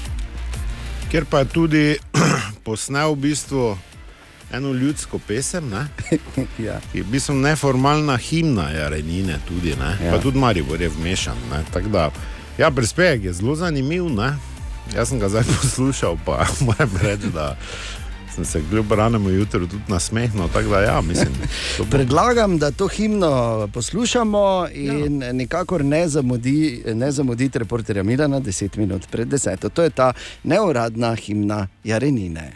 Kjer pa je tudi (clears throat) posnel v bistvu eno ljudsko pesem, (laughs) ja. ki je v bistvu neformalna himna Jarenine, tudi, ne? Ja. pa tudi Maribor je vmešan. Da, ja, prispevek je zelo zanimiv. Ne? Jaz sem ga zdaj (laughs) poslušal, pa (laughs) moram reči, da sem se kljub ranemu jutru tudi nasmehnil. Tako da, ja, mislim, (laughs) bo Predlagam, da to himno poslušamo in ja. nikakor ne, zamudi, ne zamudite reporterja Milana 10 minut pred 10. To je ta neuradna himna Jarenine.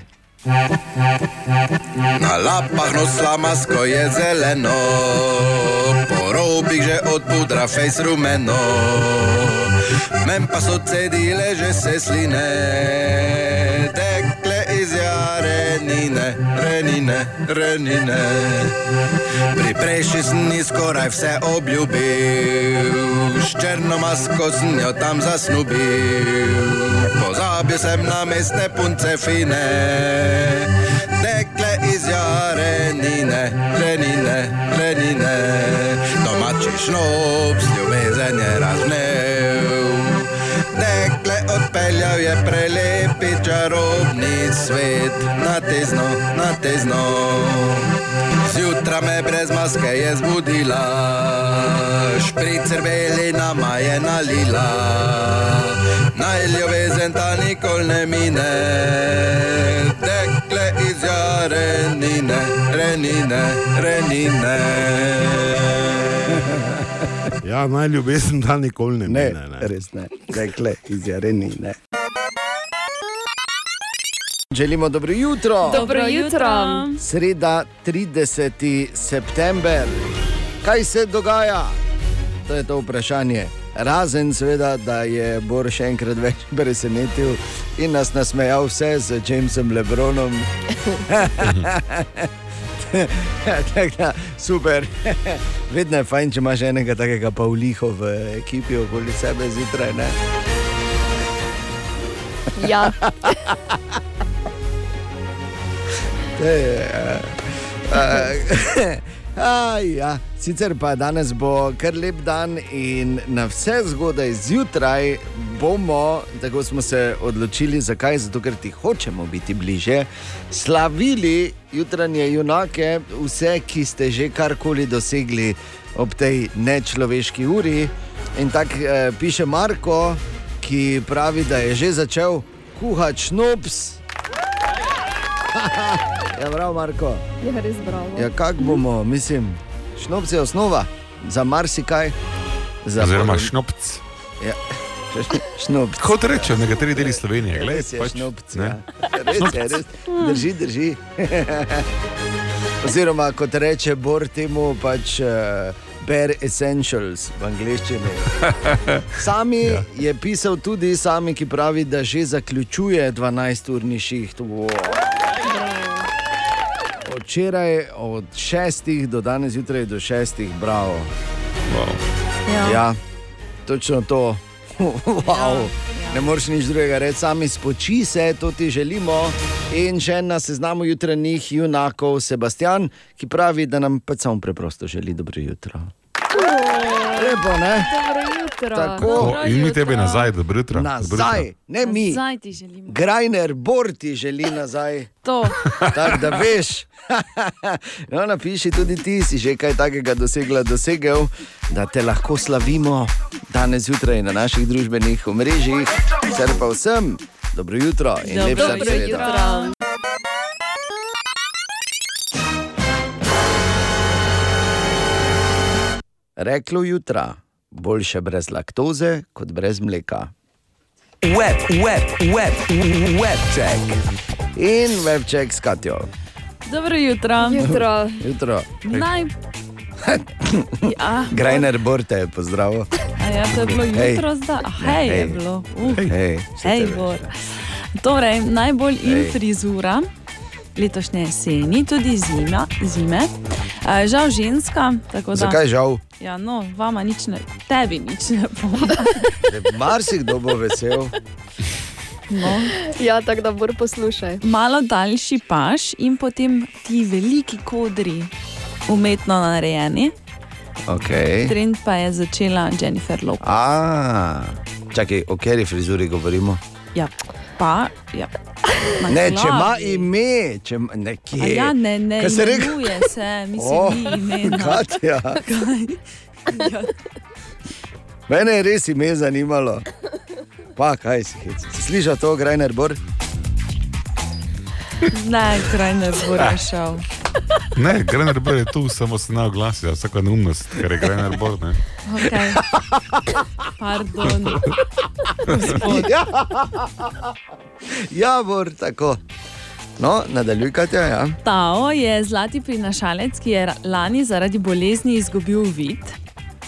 Na lapah nosla masko je zeleno, po robih že od pudra fejs rumeno. Men pa so cedile že se sline, jarenine, renine, renine. Pri prejši sem ji skoraj vse obljubil, s črno masko sem jo tam zasnubil. Pozabil sem na mestne punce fine, tekle iz jarenine, renine, renine. Domači šnob, ljubezen je raznev. Odpeljal je prelepi čarobni svet, na tezno, na tezno. Zjutraj me brez maske je zbudila, špricer beli nama je nalila. Naj ljubezen ta nikoli ne mine, dekle iz jarenine, renine, renine. Ja, naj ljubezen ta nikoli ne Ne, mine. Ne. res ne, rekle iz Jarenine. Želimo dobro jutro. Dobro jutro. Sreda 30. september. Kaj se dogaja? To je to vprašanje. Razen, seveda, da je Bor še enkrat več presenetil in nas nasmejal vse z Jamesom Lebronom. (laughs) (laughs) Tako da, super. (laughs) Vedno je fajn, če imaš enega takega Pavliho v ekipi okoli sebe zjutraj. Ne? (laughs) Ja. To je, eh, eh, a, ja. Sicer pa danes bo kar lep dan in na vse zgodaj zjutraj bomo, tako smo se odločili, zakaj? Zato, ker ti hočemo biti bliže, slavili jutranje junake, vse, ki ste že karkoli dosegli ob tej nečloveški uri. In tako eh, piše Marko, ki pravi, da je že začel kuhati šnops. ja, (laughs) prav, Marko. Je res bravo. Ja, kako bomo, mislim, šnops je osnova za marsikaj. Za Oziroma šnopc. Ja, šnops. Kot rečejo nekateri deli Slovenije. Glej, Res je pač, šnopc. ne. Ja. Res je, res. Drži, drži. Oziroma, kot reče Bor temu, pač uh, bare essentials v angleščini. Sami ja. je pisal tudi sami, ki pravi, da že zaključuje 12-urni šiht. Wow. Včeraj od 6 do danes zjutraj do 6, bravo. Wow. Ja. Ja, točno to. (laughs) wow. Ne moreš nič drugega reči, sami spoči se, to ti želimo. In še na seznamu jutranjih junakov Sebastian, ki pravi, da nam pač samo preprosto želi dobro jutro. Lepo, ne? Dobro jutro. Tako. O, in mi tebe nazaj, dobro jutro. Dobro jutro. Nazaj, ne mi. Zdaj ti želim. Grajner, Bor ti želi nazaj. (laughs) To. (laughs) Tako da veš. (laughs) no, napiši tudi ti, si že kaj takega dosegla, dosegel, da te lahko slavimo danes zjutraj na naših družbenih omrežjih. Ser pa vsem, dobro jutro in Dobro lepša jutro. sreda. Reklo jutra, boljše brez laktoze kot brez mleka. Web, web, web, webček. In webček s Katjo. Dobro jutro. Jutro. Jutro. Naj... (laughs) Ja, Grajner Borte je pozdravil. a ja, to je bilo Hej. jutro zdaj. Ne, Hej, je bilo. Uh. Hej, Hej, sicer Bor. Torej, najbolj in Ej. frizura letošnje jeseni, tudi zima, zime. Uh, žal ženska, tako da. Zakaj žal? Ja, no, vama nič ne, tebi nič ne bo. (laughs) Marsikdo bo vesel. No. Ja, tako da bor poslušaj. Malo daljši paš in potem ti veliki kodri, umetno narejeni. Okay. Trend pa je začela Jennifer Lopez. A, čakaj, o kateri frizuri govorimo? Ja, pa, ja. Ne, če ima ime, če ima A nekje. Ja, ne, ne, Kaj se reče? imenuje se, mislim, O, oh, ni imena. Katja. Kaj? Ja. Mene je res ime zanimalo. Pa kaj si hec? Si slišal to, Grajner Bor? Ne, kraj ne bo rešil. Ne, Grener Bor je tu, samo se ne oglasi, vsaka neumnost, ker je Grener Bor. Ne. Okay. Pardon. Gospod. Ja, ja Bor, tako. No, nadaljuj, Katja. Ja. Tao je zlati prinašalec, ki je lani zaradi bolezni izgubil vid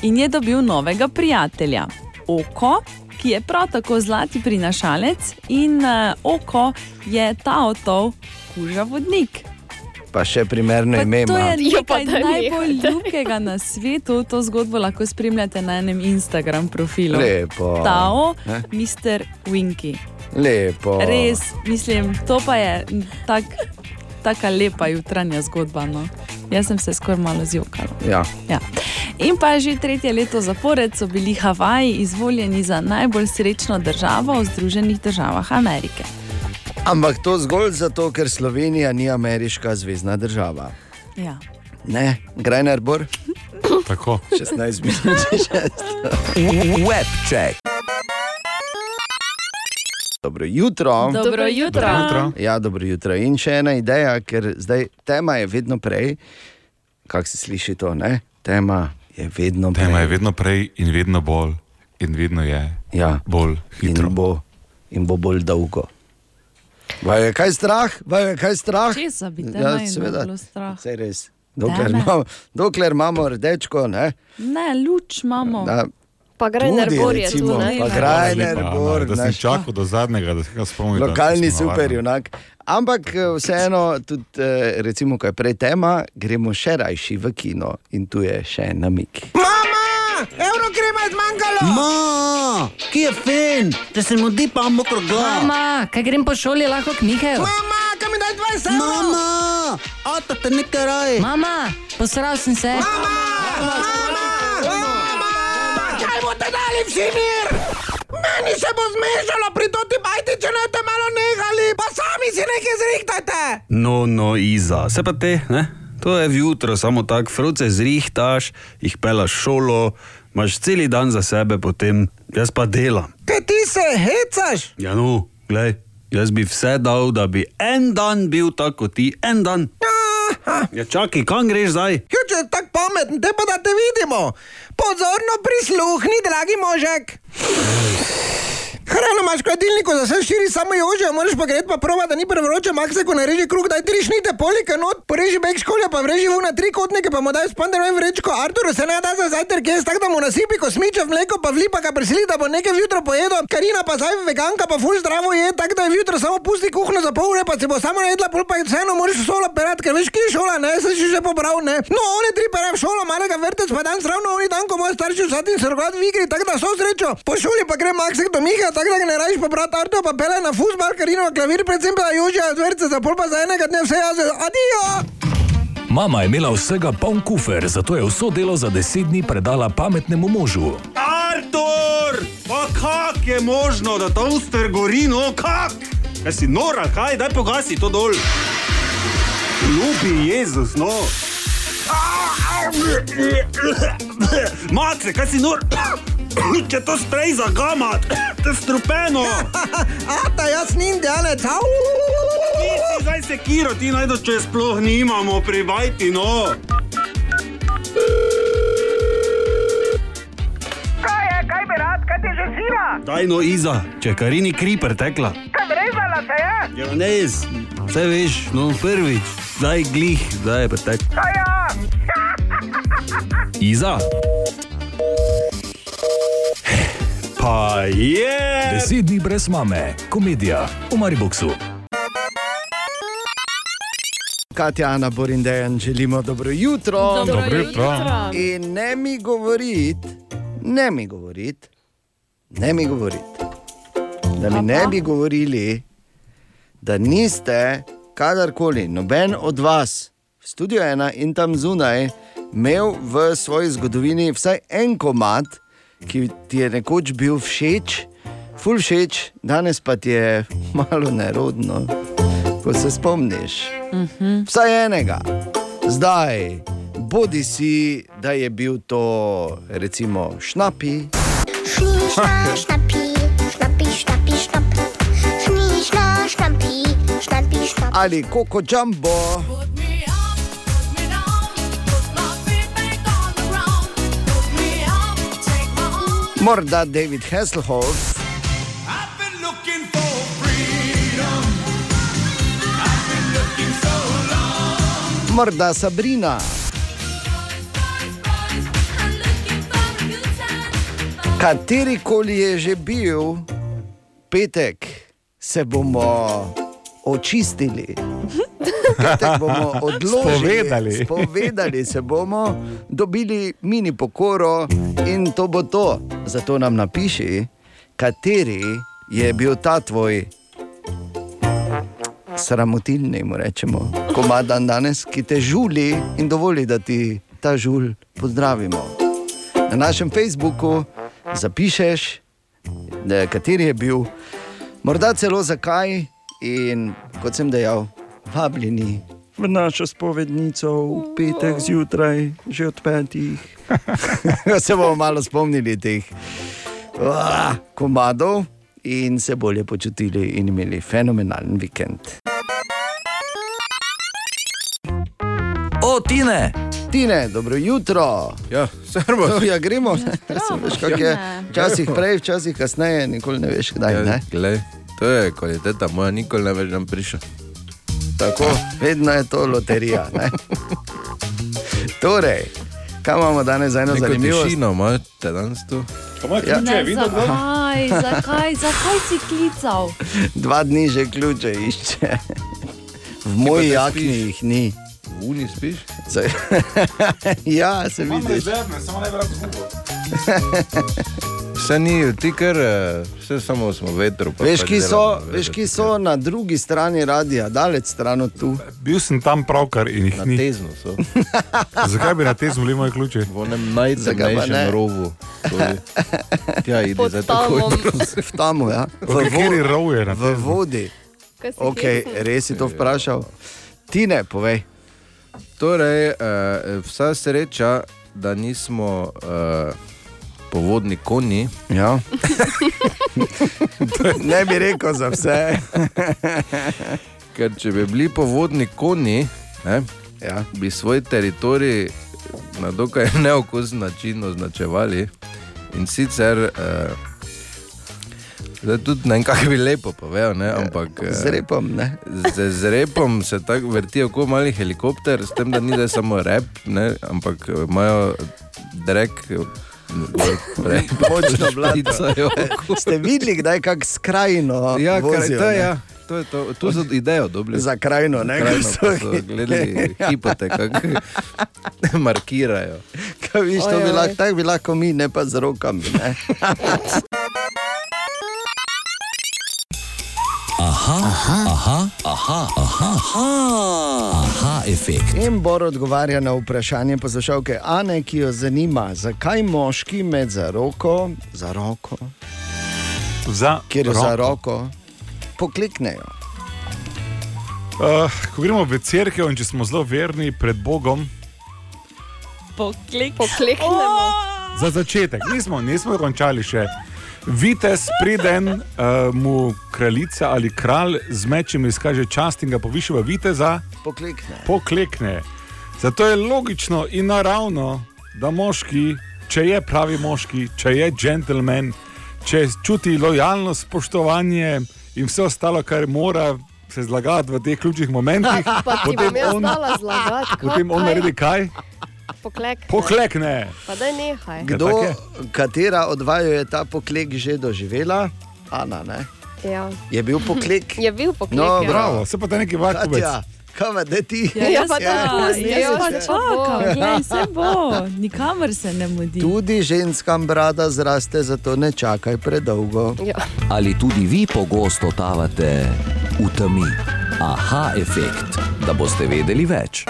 in je dobil novega prijatelja. Oko, ki je prav tako zlati prinašalec, in uh, oko je Taotov kuža vodnik. Pa še primerno Pa ime to ima. je Ja, pa nekaj najbolj ljubkega na svetu. To zgodbo lahko spremljate na enem Instagram profilu. Lepo. Tao, Ne? Mr. Winky. Lepo. Res, mislim, to pa je tak, taka lepa jutranja zgodba. No. Jaz sem se skoraj malo zjokala. Ja. Ja. In pa že tretje leto zapored so bili Havaji izvoljeni za najbolj srečno državo v Združenih državah Amerike. Ampak to zgolj zato, ker Slovenija ni ameriška zvezdna država. Ja. Ne, Grajner Bor? Tako. 16 minut, če šest. Webcheck. Dobro jutro. Dobro jutro. Dobro jutro. Ja, dobro jutro. In še ena ideja, ker zdaj tema je vedno prej. Kako se sliši to? Ne? Tema je vedno prej. Tema je vedno prej in vedno bolj, in vedno je ja. bolj hitro. In bo, in bo bolj dolgo. Vaj je kaj strah? Vaj je kaj strah? Česa bi te Ja, naj seveda. bilo strah? Saj res. Dokler Teme. imamo, dokler imamo rdečko, ne? Ne, luč imamo. Da, Pa Grajner Bor je tu, ne? pa Grajner Lepa, Bor, da sem čakal do zadnjega, da se ga spomnim. Lokalni super junak. Ampak eh, vseeno, tudi eh, recimo, ko je prej tema, gremo še rajši v kino in tu je še en namik. Evrokrema je zmanjkalo! Ma, ki je fin, da se mu di pa mokro glav. Mama, kaj grem po šoli, lahko k Mihaelu? Mama, kaj mi daj 20 evrov? Mama, oto te nekaj raj. Mama, posral sem se. Kaj boste dali vsi mir? Meni se bo zmešalo pri toti bajti, če ne te malo nehali, pa sami si nekaj zrihtajte. No, no, Iza, se pa te, ne? To je vjutro, samo tako, fruce zrihtaš, jih pelaš šolo, imaš cel dan za sebe, potem jaz pa delam. Kaj ti se hecaš? Ja, no, glej, jaz bi vse dal, da bi en dan bil tako kot ti, en dan. Ja, čakaj, kam greš zdaj? Če je tako pameten, te pa da te vidimo. Pozorno prisluhni, dragi možek. Hrano imaš v hladilniku, za vse štiri samo jože, moraš pa gret pa prova, da ni prevroče, makse, ko nareži kruh, daj tri šnite, polike not, poreži bek školja, pa vreži v na tri kotnike, pa mu daj spanderoj vrečko, Arturu se ne da za zajtrk, jaz tako da mu nasipi kosmiče v mleko, pa vlipa ga prisili, da bo nekaj vjutro pojedel, Karina pa zdaj veganka, pa ful zdravo je, tako da je vjutro samo pusti kuhno za pol ure, pa se bo samo najedla, pol pa je vseeno moraš v šolo perat, ker veš, ki je šola, ne, se si že pobral, ne. No, one tri pere v šolo, malega vrtec, pa dan ravno oni dan, ko moji starši vsatin se rogati v igri, tako da so srečo. Po šoli pa gre Maksek do Miha, tako da ga ne rajiš pa brat Arto, pa pele na fuzbal, Karino klavir, predvsem pa od vrtca, za pol pa za enega dne vse jaz, adijo! Mama je imela vsega poln kufer, zato je vso delo za deset dni predala pametnemu možu. Artur! Pa kak je možno, da toaster gori, no kak? Kaj si nora, kaj, daj pogasi to dol. Ljubi Jezus, no. Mace, kaj si nor? Če to sprej za gamat, to je strupeno. Ata, jaz nim delec, au! Zdaj sekiro, ti najdo, če sploh nimamo pri bajti, no. Kaj je, kaj bi rad, kaj ti že zima? Daj no, Iza, če Karini kri pretekla. Kaj rezala se je? Ja, ne, vse veš, no prvič, zdaj glih, zdaj je. Kaj ja? Iza? Pa je! Deset dni brez mame, komedija v Mariboku. Katja, Ana, Borin, Dejan, želimo dobro jutro. Dobro Dobro jutro. jutro. In ne mi govoriti, ne mi govoriti, ne mi govoriti, da mi ne bi govorili, da niste kadarkoli, noben od vas, v studiu ena in tam zunaj, imel v svoji zgodovini vsaj en komat, ki ti je nekoč bil všeč, ful všeč, danes pa ti je (laughs) malo nerodno, ko se spomniš. Vsaj enega. Zdaj, bodi si, da je bil to recimo šnapi. Schnappi, schnappi, schnappi, schnapp. Schnie, schna, schnappi, schnappi, schnapp. Ali koko jumbo. Morda David Hasselhoff. Morda Sabrina. Katerikoli je že bil petek, se bomo očistili. (laughs) Petek bomo (laughs) odložili, Spovedali. spovedali se bomo, dobili mini pokoro in to bo to. Zato nam napiši, kateri je bil ta tvoj sramotilni, mu rečemo, komad dan danes, ki te žuli in dovoli, da ti ta žul pozdravimo. Na našem Facebooku zapišeš, kateri je bil, morda celo zakaj, in kot sem dejal, vabljeni v našo spovednico v petek zjutraj, že od petih. (laughs) se bomo malo spomnili teh uh, komadov in se bolje počutili in imeli fenomenalen vikend. O, Tine! Tine, dobro jutro. Ja, servus. Ja, gremo. (laughs) Veš, je. Včasih prej, včasih kasneje, nikoli ne veš, kdaj. Ne? Ja, glej, to je kvaliteta moja, nikoli ne več nam prišel. Tako, vedno je to loterija. Ne? Torej, kaj imamo danes za eno Neko zanimivo? tišino imate danes tu. Ja. Ne, zakaj, zakaj, zakaj si klical? Dva dni že ključe išče. V moji jakni jih ni. V uni spiš? (laughs) Ja, se vidiš. samo ne bi rad zgubil. (laughs) Vse ni, ti kar, eh, vse samo smo vetru. pa Veš, pač ki so, veš, ki so na drugi strani radia, daleč stran od tu. Bil sem tam pravkar in jih Na ni. teznu so. (laughs) Zakaj bi na teznu bili moji ključi? V onem ne? najtemnejšem rovu. Idi Pod za tamom. (laughs) V tamu, ja. V, Okay, Kateri vo- rov je na v vodi. Hecen? res si to vprašal. Ti ne, povej. Torej, uh, vsa sreča, da nismo uh, povodni konji. Ja. (laughs) ne bi rekel za vse. Ker če bi bili povodni konji, ne, Ja. bi svoj teritorij na dokaj neokusen način označevali. In sicer, uh, zdaj tudi ne vem, kako bi lepo povedal, ne, ampak eh, Z repom, ne? Z, z repom se tako vrtijo kot mali helikopter, s tem, da ni da samo rep, ne, ampak eh, imajo drek. Močno blato. špicajo. Ste videli, kdaj kak skrajno Ja, kar, vozijo, to, je, ne? ja, to je to. Tu so idejo dobili. Za krajino, ne? Pa so gledali (laughs) hipote, kako (laughs) markirajo. Kaj viš, to bi lahko, tako bi lahko mi, ne pa z rokami. (laughs) Aha, aha, aha, aha, aha, aha, aha, efekt. In Bor odgovarja na vprašanje poslušalke Ane, ki jo zanima, zakaj moški med za roko, za roko, Za kjer je roko. za roko, pokliknejo. Uh, ko gremo v cerkev in če smo zelo verni pred Bogom, Poklik. Pokleknemo. za začetek, nismo, nismo končali še. Vitez priden, uh, mu kraljica ali kralj z mečem izkaže čast in ga poviši v viteza, Poklikne. poklekne. Zato je logično in naravno, da moški, če je pravi moški, če je gentleman, če čuti lojalnost, spoštovanje in vse ostalo, kar mora se zlagati v teh ključnih momentih, (laughs) potem on, zlagati. potem on naredi kaj? Poklek. ne. Poklek ne. Pa daj nehaj. Kdo, katera od vaju je ta poklek že doživela? Ana, ne? Ja. Je bil poklek? Je bil poklek. No, ja. bravo, se pa te neki vakubec. Katja, kaj pa da ti? Ja, ja, pa to pusti, jaz ja, pa ja. čakam, glej, se bo, nikamor se ne mudi. Tudi ženskam brada zraste, zato ne čakaj predolgo. Ja. Ali tudi vi pogosto tavate v temi? Aha, efekt, da boste vedeli več.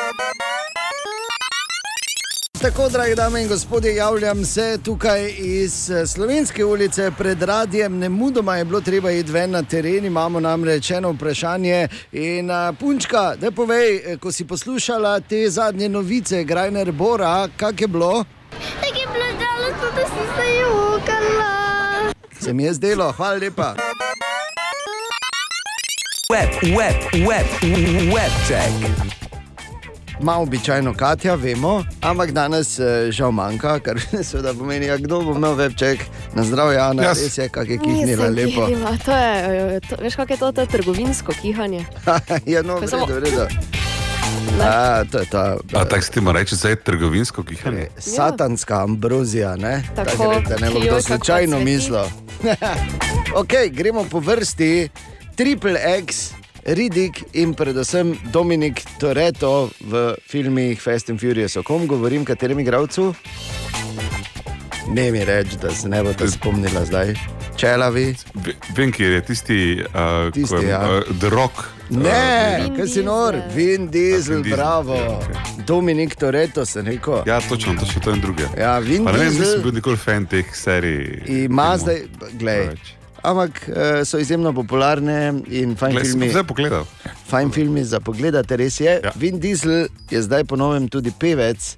Tako, dragi dame in gospodje, javljam se tukaj iz eh, Slovenske ulice pred radijem. Ne mudoma je bilo treba iti ven na teren, imamo namreč eno vprašanje. In a, punčka, da povej, eh, ko si poslušala te zadnje novice, Grajner Bora, kak je bilo? Tako je bilo žalostno, da sem se jokala. Se mi je zdelo, hvala lepa. Web, web, web, web check. Malo običajno Katja, vemo, ampak danes eh, žal manjka, kar (laughs) seveda pomeni, ja, kdo bo imel večček na zdravje, Ana, Jaz. res je, kak je kihnila lepo. kihnila, To je, to, veš, kako je to, to je trgovinsko kihanje. (laughs) ja, no, Ko v samo- redu, v redu. A, to je ta A tako si ti mora reči, da je trgovinsko kihanje? satanska ambrozija, ne? Tako, Tako reč, da ne bo kdo slučajno mislil. (laughs) ok, gremo po vrsti. Triple X, Ridik in predvsem Dominik Toretto v filmih Fast and Furious. O kom govorim, katerem igralcu? Ne mi reči, da se ne bo to spomnila zdaj. Čelavi. Vem, kje je tisti, uh, Tisti, je, ja. uh, The Rock. Ne, uh, kaj si nor, Vin Diesel, Diesel, bravo. ja, okej. Dominik Toretto se neko. Ja, točno, točno to je druge. Ja, Vin Pa ne vem, Diesel- nisem bil nikoli fan teh serij. Ima zdaj, gledaj. Ampak eh, so izjemno popularne in fajn Glej, sem filmi. zdaj pogledal. Fajn filmi za pogled, res je. Ja. Vin Diesel je zdaj ponovem tudi pevec.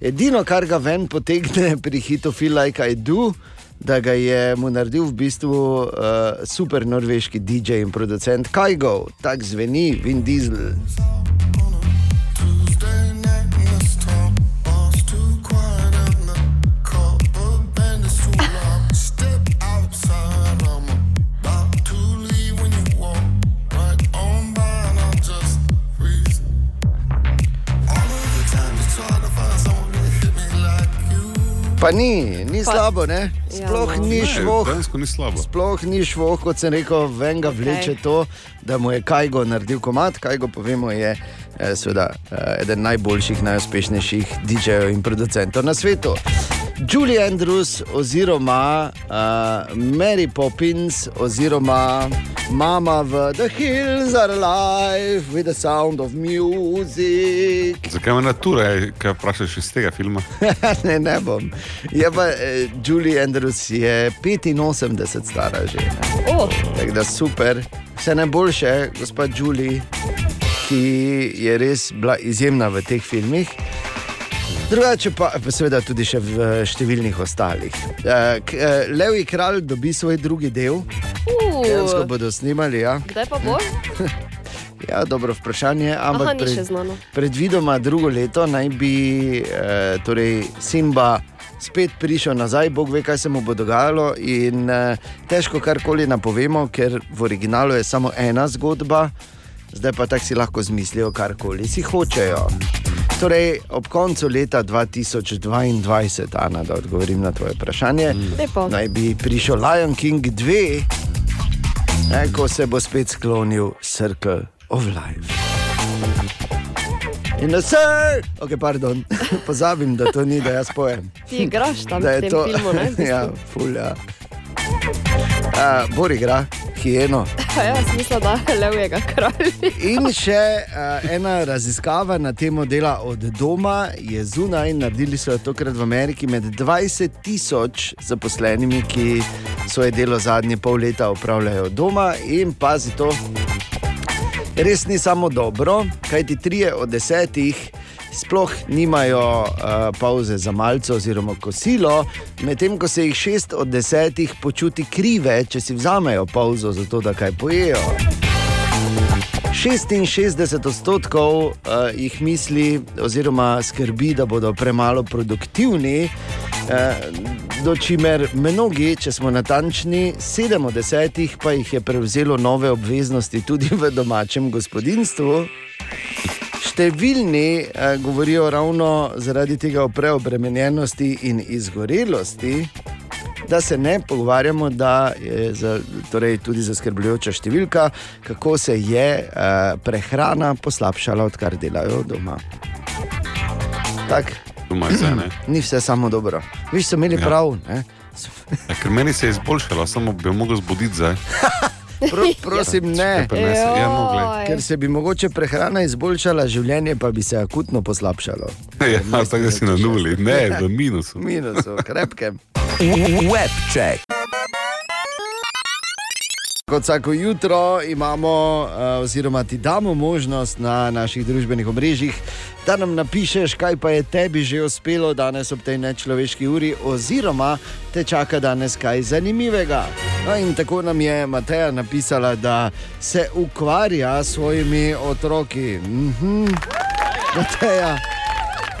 Edino, kar ga ven potegne pri hitu Feel Like I Do, da ga je mu naredil v bistvu uh, super norveški DJ in producent Kajgo, tako zveni Vin Diesel. Pa ni, ni Pa- slabo, ne? Ja, Sploh no. ni Ne, šlo. dejansko ni slabo. Sploh ni šlo, kot sem rekel, ven ga vleče to, da mu je Kajgo naredil komat. Kajgo, povemo, je eh, seveda eh, eden najboljših, najuspešnejših DJ-jev in producentov na svetu. Julie Andrews, oziroma uh, Mary Poppins, oziroma mama v The Hills Are Alive with the Sound of Music. Zakaj me natura, kaj vprašaš iz tega filma? (laughs) ne, ne bom. Je pa eh, Julie Andrews je 85 stara že. ne. Oh. Tako da super, vse najboljše, gospod Julie, ki je res bila izjemna v teh filmih. Drugače pa, pa seveda tudi še v številnih ostalih. Eh, eh, Levi kralj dobi svoj drugi del, Uh, dejansko bodo snimali. Ja. Kdaj pa bo? (laughs) Ja, dobro vprašanje. Ampak Aha, znano. predvidoma drugo leto naj bi eh, torej Simba spet prišel nazaj, Bog ve, kaj se mu bo dogajalo. In eh, težko karkoli napovemo, ker v originalu je samo ena zgodba, zdaj pa tako si lahko zmislijo, karkoli si hočejo. Torej, ob koncu leta 2022, Ana, da odgovorim na tvoje vprašanje, Lepo. naj bi prišel Lion King 2, ne, ko se bo spet sklonil Circle of Life. In da se, ok, pardon, (laughs) pozabim, da to ni, da jaz pojem. Ti igraš tam Da je to- filmu, ne? (laughs) ja, fulja. Uh, Bor igra, hieno. Pa (laughs) ja, smisla, da je levjega kralja. In še uh, ena raziskava na temo dela od doma je zunaj. Naredili so jo tokrat v Ameriki med 20 tisoč zaposlenimi, ki svoje delo zadnje pol leta opravljajo doma. In pazi to, res ni samo dobro, kajti trije od desetih. Sploh nimajo uh, pauze za malce oziroma kosilo, medtem ko se jih šest od desetih počuti krive, če si vzamejo pauzo za to, da kaj pojejo. 66 odstotkov uh, jih misli, oziroma skrbi, da bodo premalo produktivni, uh, do čimer mnogi, če smo natančni, 7 od 10 pa jih je prevzelo nove obveznosti tudi v domačem gospodinstvu. Številni eh, govorijo ravno zaradi tega o preobremenjenosti in izgorelosti, da se ne pogovarjamo, da je za, torej tudi zaskrbljujoča številka, kako se je eh, prehrana poslabšala, odkar delajo doma. Tak, vse, (clears throat) ni vse samo dobro. Vi ste imeli Ja. prav. Ne? Ja, ker meni se je izboljšalo, samo bi jo mogel zbuditi zdaj. (laughs) Pro, (laughs) prosim, ne. Ja, glej. Ker se bi mogoče prehrana izboljšala, življenje pa bi se akutno poslabšalo. Ja, tako da si na nuli, ne, v minusu. Minusu, krepkem. (laughs) Webček. Kot vsako jutro imamo, eh, oziroma ti damo možnost na naših družbenih omrežjih, da nam napišeš, kaj pa je tebi že uspelo danes ob tej nečloveški uri, oziroma te čaka danes kaj zanimivega. No, in tako nam je Mateja napisala, da se ukvarja s svojimi otroki. Mhm. Mateja.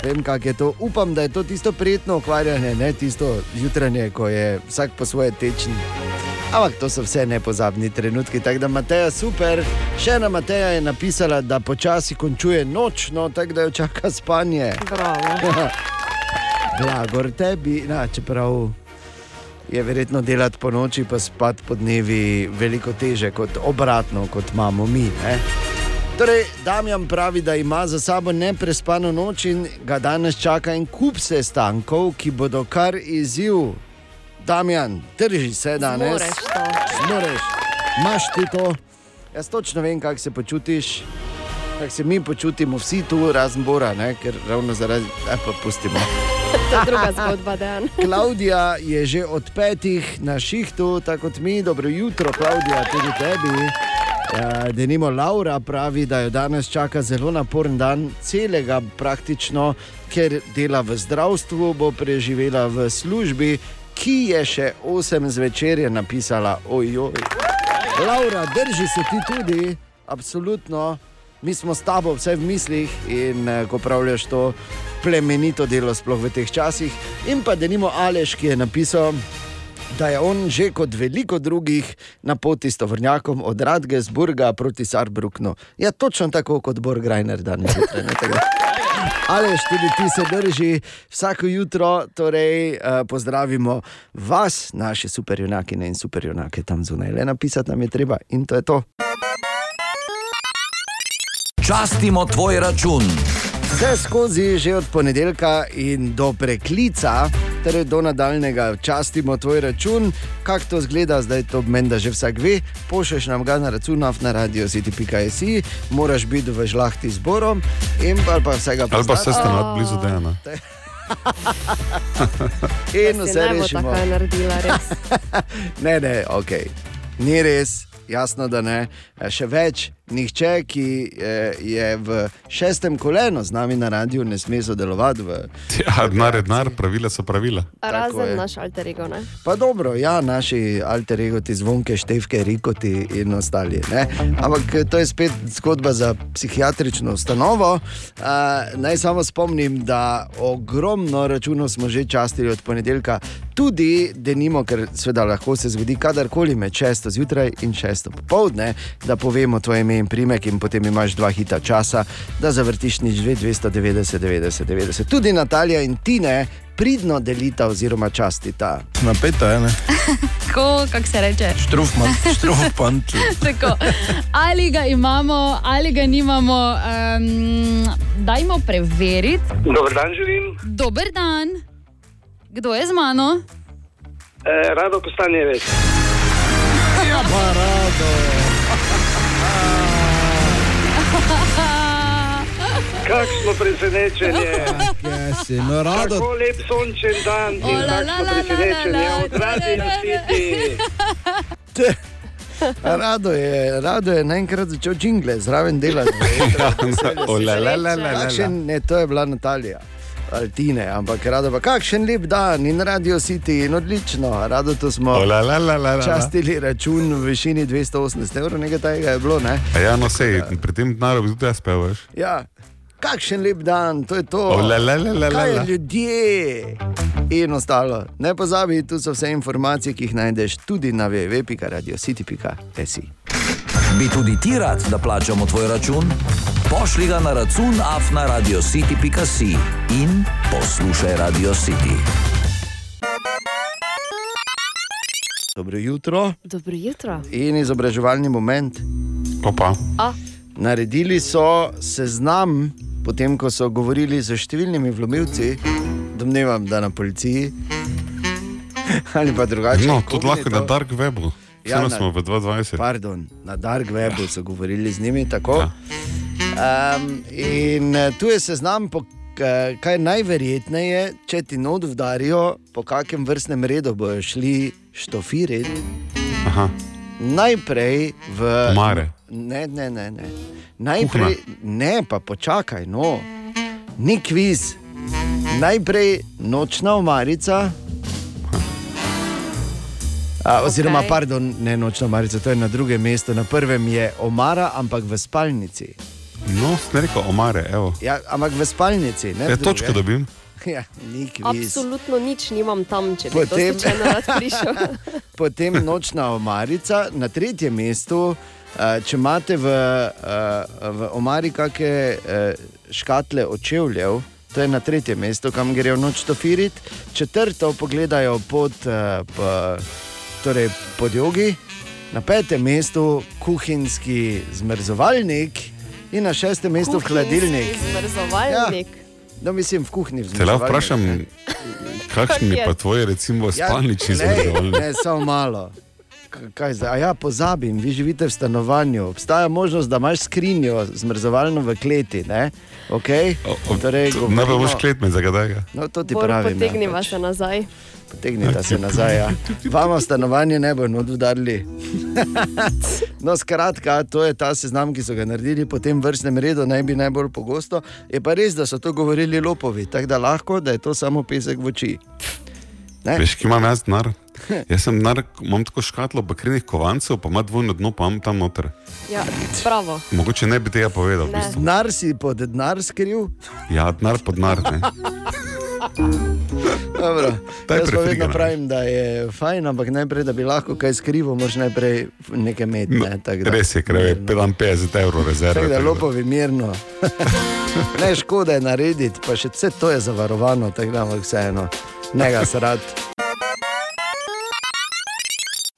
Vem, kako je to. Upam, da je to tisto prijetno ukvarjanje, ne tisto jutranje, ko je vsak po svoje tečen. Ampak to so vse nepozabni trenutki. Tako da Mateja super. Še ena Mateja je napisala, da počasi končuje noč, no tako da jo čaka spanje. (laughs) Blagor tebi, Na, čeprav je verjetno delati po noči, pa spati po dnevi veliko teže kot obratno, kot imamo mi. Ne? Torej, Damjan pravi, da ima za sabo neprespano noč in ga danes čaka en kup sestankov, ki bodo kar izziv. Damjan, drži se danes. Zmoreš to. Zmoreš, imaš ti to. Jaz točno vem, kako se počutiš. Kako se mi počutimo, vsi tu, razen Bora, ne? ker ravno zaradi tega pa pustimo. (laughs) To je druga zgodba, dan. (laughs) Klaudija je že od petih na šihtu, tako kot mi. Dobro jutro, Klaudija, tudi tebi. Ja, Denimo Laura pravi, da jo danes čaka zelo naporen dan, celega praktično, ker dela v zdravstvu, bo preživela v službi, ki je še 8 zvečer je napisala: Ojoj. Laura, drži se ti tudi, absolutno. Mi smo s tabo vse v mislih in eh, ko pravljaš to plemenito delo, sploh v teh časih. In pa denimo Aleš, ki je napisal, da je on že kot veliko drugih na poti s tovrnjakom od Radgesburga proti Sarbruknu. Ja, točno tako kot Borg Reiner danes. zjutraj. Aleš, tudi ti se drži vsako jutro, torej uh, pozdravimo vas, naše superjunakine in superjunake tam zunaj. Le napisati nam je treba in to je to. Častimo tvoj račun. Vse skozi, že od ponedeljka in do preklica, torej do nadaljnega, častimo tvoj račun. Kako to zgleda, zdaj to meni, da že vsak ve. Pošlješ nam ga na račun na radio city.js, moraš biti v žlahti zborom in pa, pa vsega Ali pa se nad blizu Dejana. (laughs) In vse ne bo rešimo. tako naredila, res. (laughs) ne, ne, ok. Ni res, jasno, da ne. Še več, nihče, ki eh, je v šestem kolenu z nami na radiju, ne sme sodelovati v. Ja, denar je denar, pravila so pravila. je. Razen naš alter ego, ne? Pa dobro, ja, naši alter egoti, zvonke, števke, rikoti in ostali. Ne? Ampak to je spet zgodba za psihiatrično ustanovo. Uh, naj samo spomnim, da ogromno računov smo že častili od ponedeljka, tudi denimo, ker seveda lahko se zgodi kadarkoli med 6 zjutraj in 6 popovdne, da povemo tvoje ime in primek, in potem imaš dva hita časa, da zavrtiš nič 2, 290, 90, 90. Tudi Natalija in Tine pridno delita oziroma častita. Napeto je, ne? (laughs) Tako, kako se reče. Štrufman, (laughs) štrufman. Ali ga imamo, ali ga nimamo, um, dajmo preveriti. Dober dan, živim. Dober dan. Kdo je z mano? E, rado postanje več. Ja, pa rado. Kak smo presenečeni. Ja, (laughs) si, no. Tako lep sončen dan in O, la, tako la, smo la, la, presenečeni. la, la, Od radio (laughs) City. Rado je, rado je naenkrat začel jingle, (laughs) zraven delati. O, la, la, la, la, la, la. Kakšen, ne, to je bila Natalija. Altine, ampak rado pa kakšen lep dan in radio City in odlično. Rado to smo la, la, la, la, la. častili račun v višini 280 evrov, nekaj takega je bilo. Ne? Ja, no sej, pri tem denarju bi tudi jaz pel. Ja, kakšen lep dan, to je to. O, la, la, la, la, Kaj je ljudje in ostalo. Ne pozabi, tu so vse informacije, ki jih najdeš tudi na www.radiocity.si. Bi tudi ti rad, da plačamo tvoj račun? Pošlji ga na račun afna radiocity.si in poslušaj Radio City. Dobro jutro Dobro jutro. in izobraževalni moment. Opa. A, Naredili so seznam, potem ko so govorili z številnimi vlomilci, domnevam, da na policiji (laughs) ali pa drugače. No, tudi lahko inkognito. na dark webu. Ja, Ja, na- smo v 22. Pardon, na Dark Webu so govorili z njimi tako. Um, in eh, tu je seznam, po, k- kaj najverjetneje, če ti not vdarijo, po kakem vrstnem redu bojo šli štofiriti. Najprej v. Omare. Ne, ne, ne. ne. Najprej, ne, pa počakaj, no, ni kviz. Najprej nočna omarica. A, oziroma, okay. pardon, ne nočna omarica, to je na drugem mestu. Na prvem je omara, ampak v spalnici. No, sem rekel omare, evo. Ja, ampak v spalnici. Ne, E, točko dobim. (laughs) Ja, absolutno nič nimam tam, če bi Potem- to prišel. (laughs) Potem nočna omarica, na tretjem mestu, če imate v, eh, v omari kakšne eh, škatle očevljev, to je na tretjem mestu, kam grejo noč tofirit, četrto pogledajo pod, eh, p- torej pod jogi, na petem mestu kuhinjski zmrzovalnik in na šestem mestu hladilnik. Zmrzovalnik. No, mislim, v kuhinji Te lahko zmrzovalnik. vprašam, ne. kakšni je? pa tvoji, recimo, spalnični Ja, glej, zmrzovalni? Ne, samo malo. Kaj zdaj? A ja, pozabim, vi živite v stanovanju. Obstaja možnost, da imaš skrinjo zmrzovalno v kleti. Ne, okay? torej, Ne pa boš klet med zagadega. No, to ti Bor, pravim. Ja, potegniva se nazaj. Potegnite se (laughs) nazaj. Ja. Vama v stanovanje ne bo not udarili. (laughs) No, skratka, to je ta seznam, ki so ga naredili po tem vrstnem redu, naj bi najbolj pogosto. Je pa res, da so to govorili lopovi, tako da lahko, da je to samo pesek v oči. Ne? Veš, ki imam jaz denar? (laughs) Jaz sem denar, imam tako škatlo bakrenih kovancev, pa ima dvojno dno, pa imam tam noter. Ja, bravo. Mogoče ne bi tega povedal. v Ne. bistvu. Denar si pod denar skril. Ja, denar pod denar. ne. (laughs) Dobro, jaz pa vedno pravim, da je fajn, ampak najprej, da bi lahko kaj skrival, moraš najprej nekaj imeti. Ne, tako da- Res je, ker je 50 evrov rezerve. Tako da tako da- lopovi mirno. (laughs) ne škoda je narediti, pa še vse to je zavarovano, tako da ampak vseeno, ne ga srad.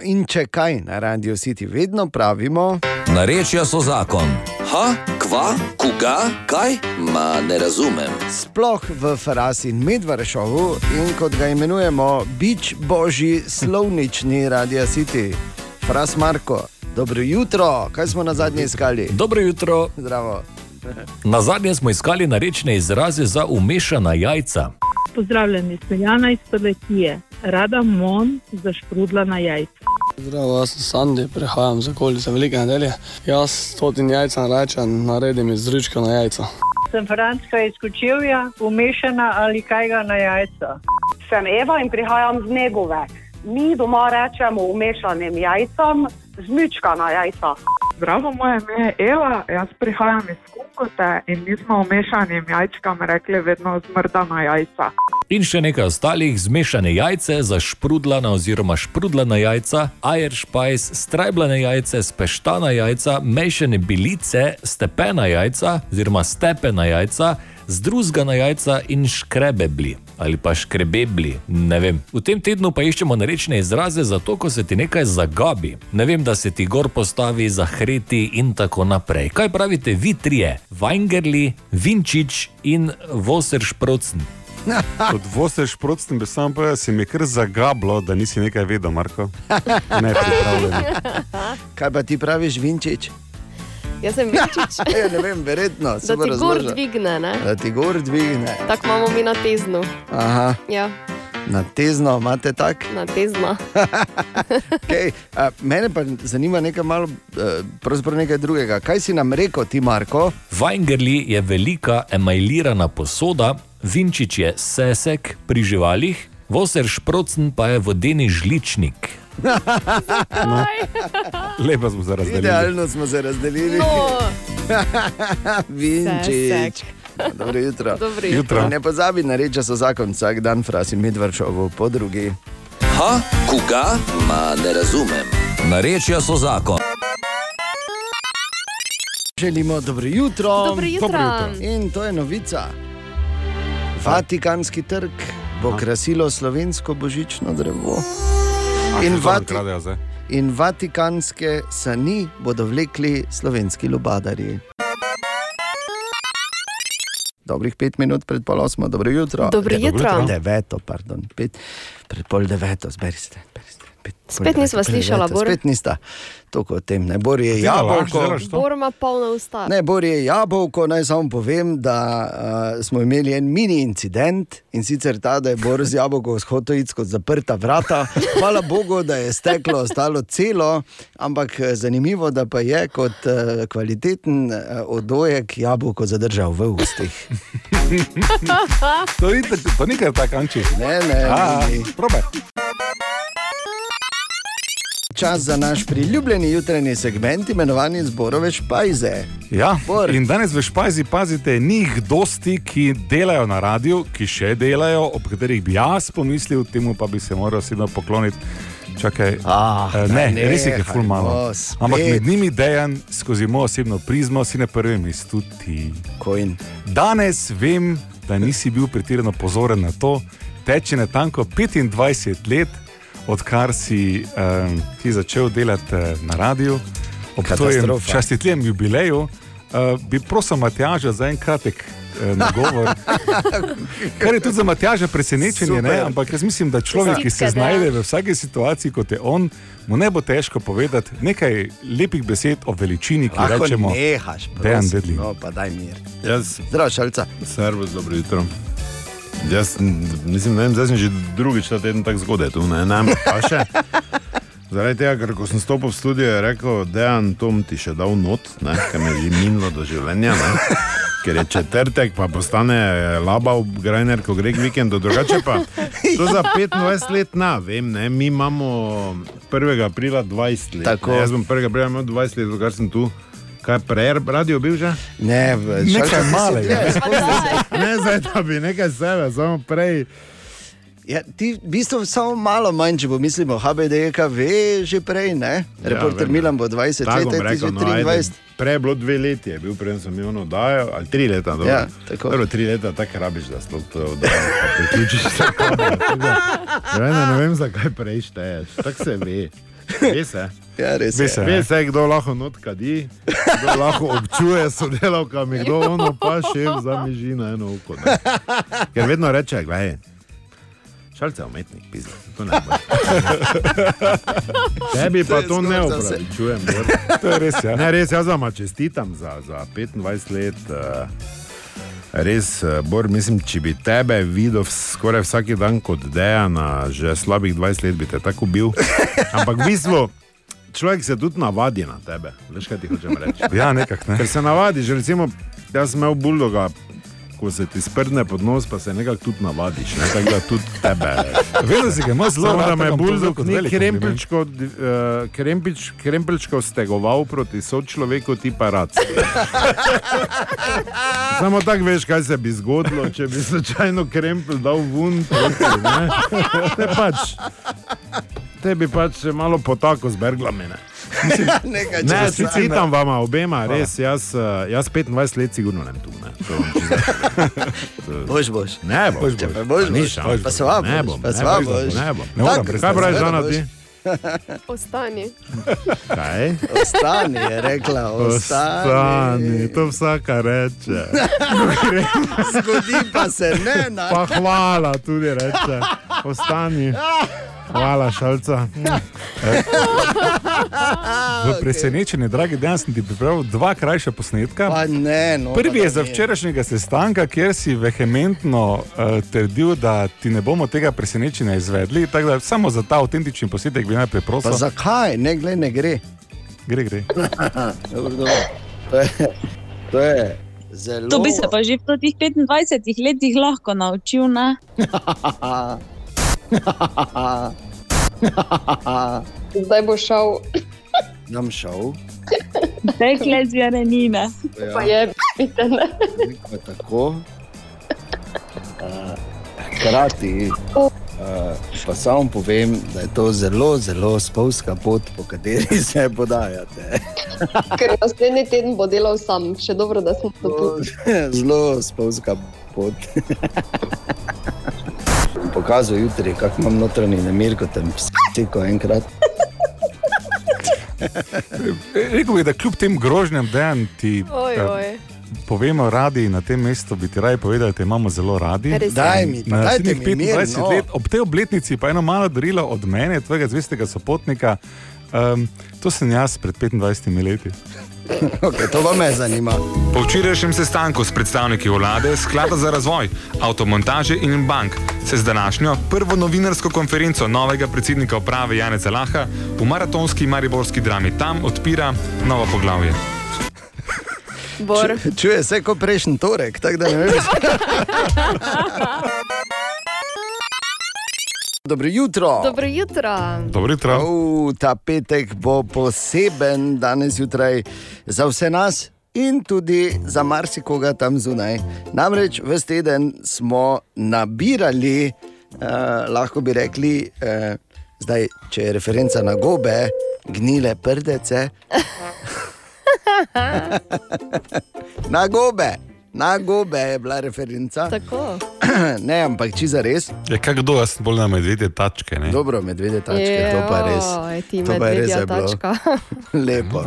In če kaj na Radio City vedno pravimo, Narečja so zakon. Ha, kva, koga, kaj? Ma ne razumem. sploh v Farasi in Medvarešovu, in kot ga imenujemo, bič božji slovnični Radio City. Fras Marko, dobro jutro, kaj smo na zadnje iskali? Dobro jutro. Zdravo. Na zadnje smo iskali narečne izraze za umešana jajca. Pozdravljeni, Smiljana iz Prlekije. Rada mon za šprudlana jajca. Zdravo, jaz sem Sandy, prihajam z okolice Velike nedelje. Jaz stotin jajca rečem, naredim iz zrička na jajca. Sem Frančka iz Kočevja, umešana ali kaj ga na jajca. Sem Eva in prihajam z Negove. Mi doma rečemo umešanim jajcem, zmičkana jajca. Zdravo, moje ime je Eva, jaz prihajam iz Kunkote in mi smo vmešanim jajčkam rekli vedno zmrdana jajca. In še nekaj ostalih, zmešane jajce, zašprudlana oziroma šprudlana jajca, ajeršpajs, strajblane jajce, speštana jajca, mešane bilice, stepena jajca oziroma stepena jajca, zdruzgana jajca in škrebebli ali pa škrebebli, ne vem. V tem tednu pa iščemo narečne izraze za to, ko se ti nekaj zagabi. Ne vem, da se ti gor postavi, zahreti in tako naprej. Kaj pravite vi trije? Weingerli, Vinčič in Voseršprocen. (laughs) Kot voseš protestim, bi samo povedal, se mi je kar zagablo, da nisi nekaj vedel, Marko. Ne, pripravljen. Kaj pa ti praviš, Vinčič? (laughs) Jaz sem Vinčič. (laughs) ja, ne vem, verjetno. Da ti gor razložil. dvigne, ne? Da ti gor dvigne. Tako imamo mi na teznu. Aha, Ja, na tezno imate tak. na tezna. (laughs) Okay, a, mene pa zanima nekaj malo, pravzaprav nekaj drugega. Kaj si nam rekel, ti Marko? Weingerli je velika emajlirana posoda, Vinčič je sesek pri živalih, Voseršprocen pa je vodeni žličnik. No. (laughs) Lepo smo se razdelili. Idealno smo se razdelili. No. (laughs) Vinčič. (laughs) Dobro jutro. Dobro jutro. Jutro. Ne pozabi na reči, so zakon vsak dan, fras in medvršovo po drugi. Ha, koga? Ma ne razumem. Narečja so zakon. Želimo dobro jutro. Dobro jutro. Dobro jutro. In to je novica. Vatikanski trg bo krasilo slovensko božično drevo. In, Vati in vatikanske sani bodo vlekli slovenski lubadarji. Dobrih pet minut pred pol osmo, dobro jutro. Dobro De- jutro. Deveto, pardon, pet, pred pol deveto, zberi se. Spet nisva slišala, Bor. Spet nista. Toliko o tem, ne Bor je jabolko. Bor ima polna usta. Ne, Bor je jabolko, naj samo povem, da uh, smo imeli en mini incident in sicer ta, da je Bor z jabolko iti skozi zaprta vrata. Hvala Bogu, da je steklo ostalo celo, ampak eh, zanimivo, da pa je kot uh, kvaliteten uh, odojek jabolko zadržal v ustih. (laughs) To ni, tak- to ni kar tako, Anči. Ne, ne, A, ni. Probaj. Čas za naš priljubljeni jutranji segment, imenovan Zborove špajze. Ja, in danes v Špajzi pazite, ni jih dosti, ki delajo na radiju, ki še delajo, ob katerih bi jaz pomislil, temu pa bi se moral osebno pokloniti. Čakaj, ah, eh, ne, ne, res je nehaj, ful malo. no, spet. Ampak med njimi dejan skozi mojo osebno prizmo si na prvem mestu ti. Coin. Danes vem, da nisi bil pretirano pozoren na to, teče na tanko 25 let, odkar si um, ti začel delati uh, na radiju, ob tvojem častitljem jubileju, uh, bi prosil Matjaža za en kratek uh, nagovor. (laughs) Kar je tudi za Matjaža presenečenje, ne? Super. ampak jaz mislim, da človek, ki se znajde v vsaki situaciji, kot je on, mu ne bo težko povedati nekaj lepih besed o veličini, ki Lahko rečemo. nehaš, Dejan prosim, Dedlin. no, pa daj mir. Jaz, Zdravo, šalca. Servus, dobro jutro. Jaz mislim, ne vem, zdaj sem že drugič ta teden tako zgodaj tu, ne, vem, pa še. Zaradi tega, ker ko sem stopil v studio, je rekel, da je Tom ti še dal not, ne, ker me je že minilo do življenja. Ne. Ker je četrtek, pa postane laba v Grajner, ko gre k vikendu, drugače pa. To za 25 let, na, vem, ne, mi imamo 1. aprila 20 let. Tako. Ne, jaz bom 1. aprila imel 20 let, odkar sem tu. Kaj prej radio bil že? Ne, nekaj malega. dlje. Ne, zdaj da bi nekaj sebe, samo prej. Ja, ti v bistvu samo malo manj, če pomislimo, HBDK ve že prej, ne? Reporter Ja. Milan bo 20 Tako let, ti rekel, že no, ajde. 23. Prej je bilo dve leti, je bil prej sem imel oddajo, ali tri leta. Dobro. Ja, tako. Dobro, tri leta tako rabiš, da sploh to oddajo. pa Priključiš se (laughs) Ja, ne, ne vem, zakaj prej šteješ. Tako se ve. Se. Ja, res Ve je. se, ve se, kdo lahko not kadi, kdo lahko občuje sodelavkami, kdo (laughs) ono pa še zamiži na eno oko. Ne. Ker vedno reče, gledaj, šalce je umetnik, pizda. To ne bo. (laughs) Tebi pa To je ne upravičujem. To je res, ja. Ne, res, jaz vam čestitam za, za 25 let. Uh, Res, eh, Bor, mislim, če bi tebe videl skoraj vsak dan kot Dejana, že slabih 20 let bi te tako bil. (laughs) Ampak v bistvu, človek se tudi navadi na tebe. Veš, kaj ti hočem reči? Ja, nekako ne. Ker se navadiš, recimo, jaz sem imel buldoga, ko se ti sprdne pod nos, pa se nekako tudi navadiš. Ne? Tako da tudi tebe. (laughs) Vedno si ga ima zelo rad, da me je buldog ni krempelčko, uh, krempelč, krempelčko stegoval proti sočloveku, ti pa rad. (laughs) Samo tako veš, kaj se bi zgodilo, če bi slučajno krempel dal ven. proti, ne. (laughs) Te pač. Te bi pač malo potako z berglami. (laughs) Ne, Nekaj ne vama obema, res. Jaz, eh, jaz 25 let sigurno ne tu. Ne. To vam (laughs) Boš, boš. Ne bom. Boš, boš. Boš, Ni boš. šans, Pa sva ne boš, bom, pa ne sva bom, boš. Ne bom. Ne moram Kaj praviš, Žana, boš. ti? (laughs) Ostani. Kaj? Ostani, je rekla, ostani. Ostani, to vsaka reče. Zgodi pa se ne, na. Pa hvala tudi reče. Ostani. Hvala, šalca. V (laughs) presenečenje, dragi dan, sem ti pripravil dva krajša posnetka. Pa ne, no, Prvi je za včerajšnjega sestanka, kjer si vehementno uh, trdil, da ti ne bomo tega presenečenja izvedli. Tako da samo za ta avtentični posnetek bi najprej prosil. Pa zakaj? Ne, gled, ne gre. Gre, gre. (laughs) dobro, dobro. To je, to je zelo. To bi se pa že v teh 25 letih lahko naučil. (laughs) (laughs) Zdaj bo šel. Nam šel. Dekle z Jarenine. Ja. Pa je, vidite, ne. Pa tako. Uh, Hkrati uh, pa samo povem, da je to zelo, zelo spolska pot, po kateri (laughs) se podajate. Ker naslednji teden bo delal sam, še dobro, da sem to (laughs) Zelo spolzka pot. Pokazal jutri, kako imam notranji nemir, kot tam psiko enkrat. (laughs) Rekel bi, da kljub tem grožnjam, da ti Oj, eh, oj. povemo radi na tem mestu, bi ti raje povedali, da te imamo zelo radi. Res je. Daj mi, pa Na dajte naslednjih mi mir, 25 no. let, ob tej obletnici pa eno malo darilo od mene, tvojega zvestega sopotnika. Um, to sem jaz pred 25 leti. (laughs) Okay, to pa me zanima. Po včerajšnjem sestanku s predstavniki vlade, sklada za razvoj, avtomontaže in bank se z današnjo prvo novinarsko konferenco novega predsednika uprave Janeza Laha v maratonski mariborski drami tam odpira novo poglavje. Bor. Ču- Čuje se kot prejšnji torek, tako da ne vem. (laughs) (laughs) Dobro jutro. Dobro jutro. Dobro jutro. Uh, ta petek bo poseben danes jutraj za vse nas. In tudi za marsikoga tam zunaj. Namreč v teden smo nabirali, eh, lahko bi rekli, eh, zdaj, če je referenca na gobe, gnile prdece. (laughs) (laughs) na gobe, na gobe je bila referenca. Tako. (clears throat) ne, ampak če za res. Je kaj kdo, jaz sem bolj na medvedje tačke. Ne? Dobro, medvedje tačke, to pa res. Joj, ti To pa je res je bilo. tačka. (laughs) Lepo,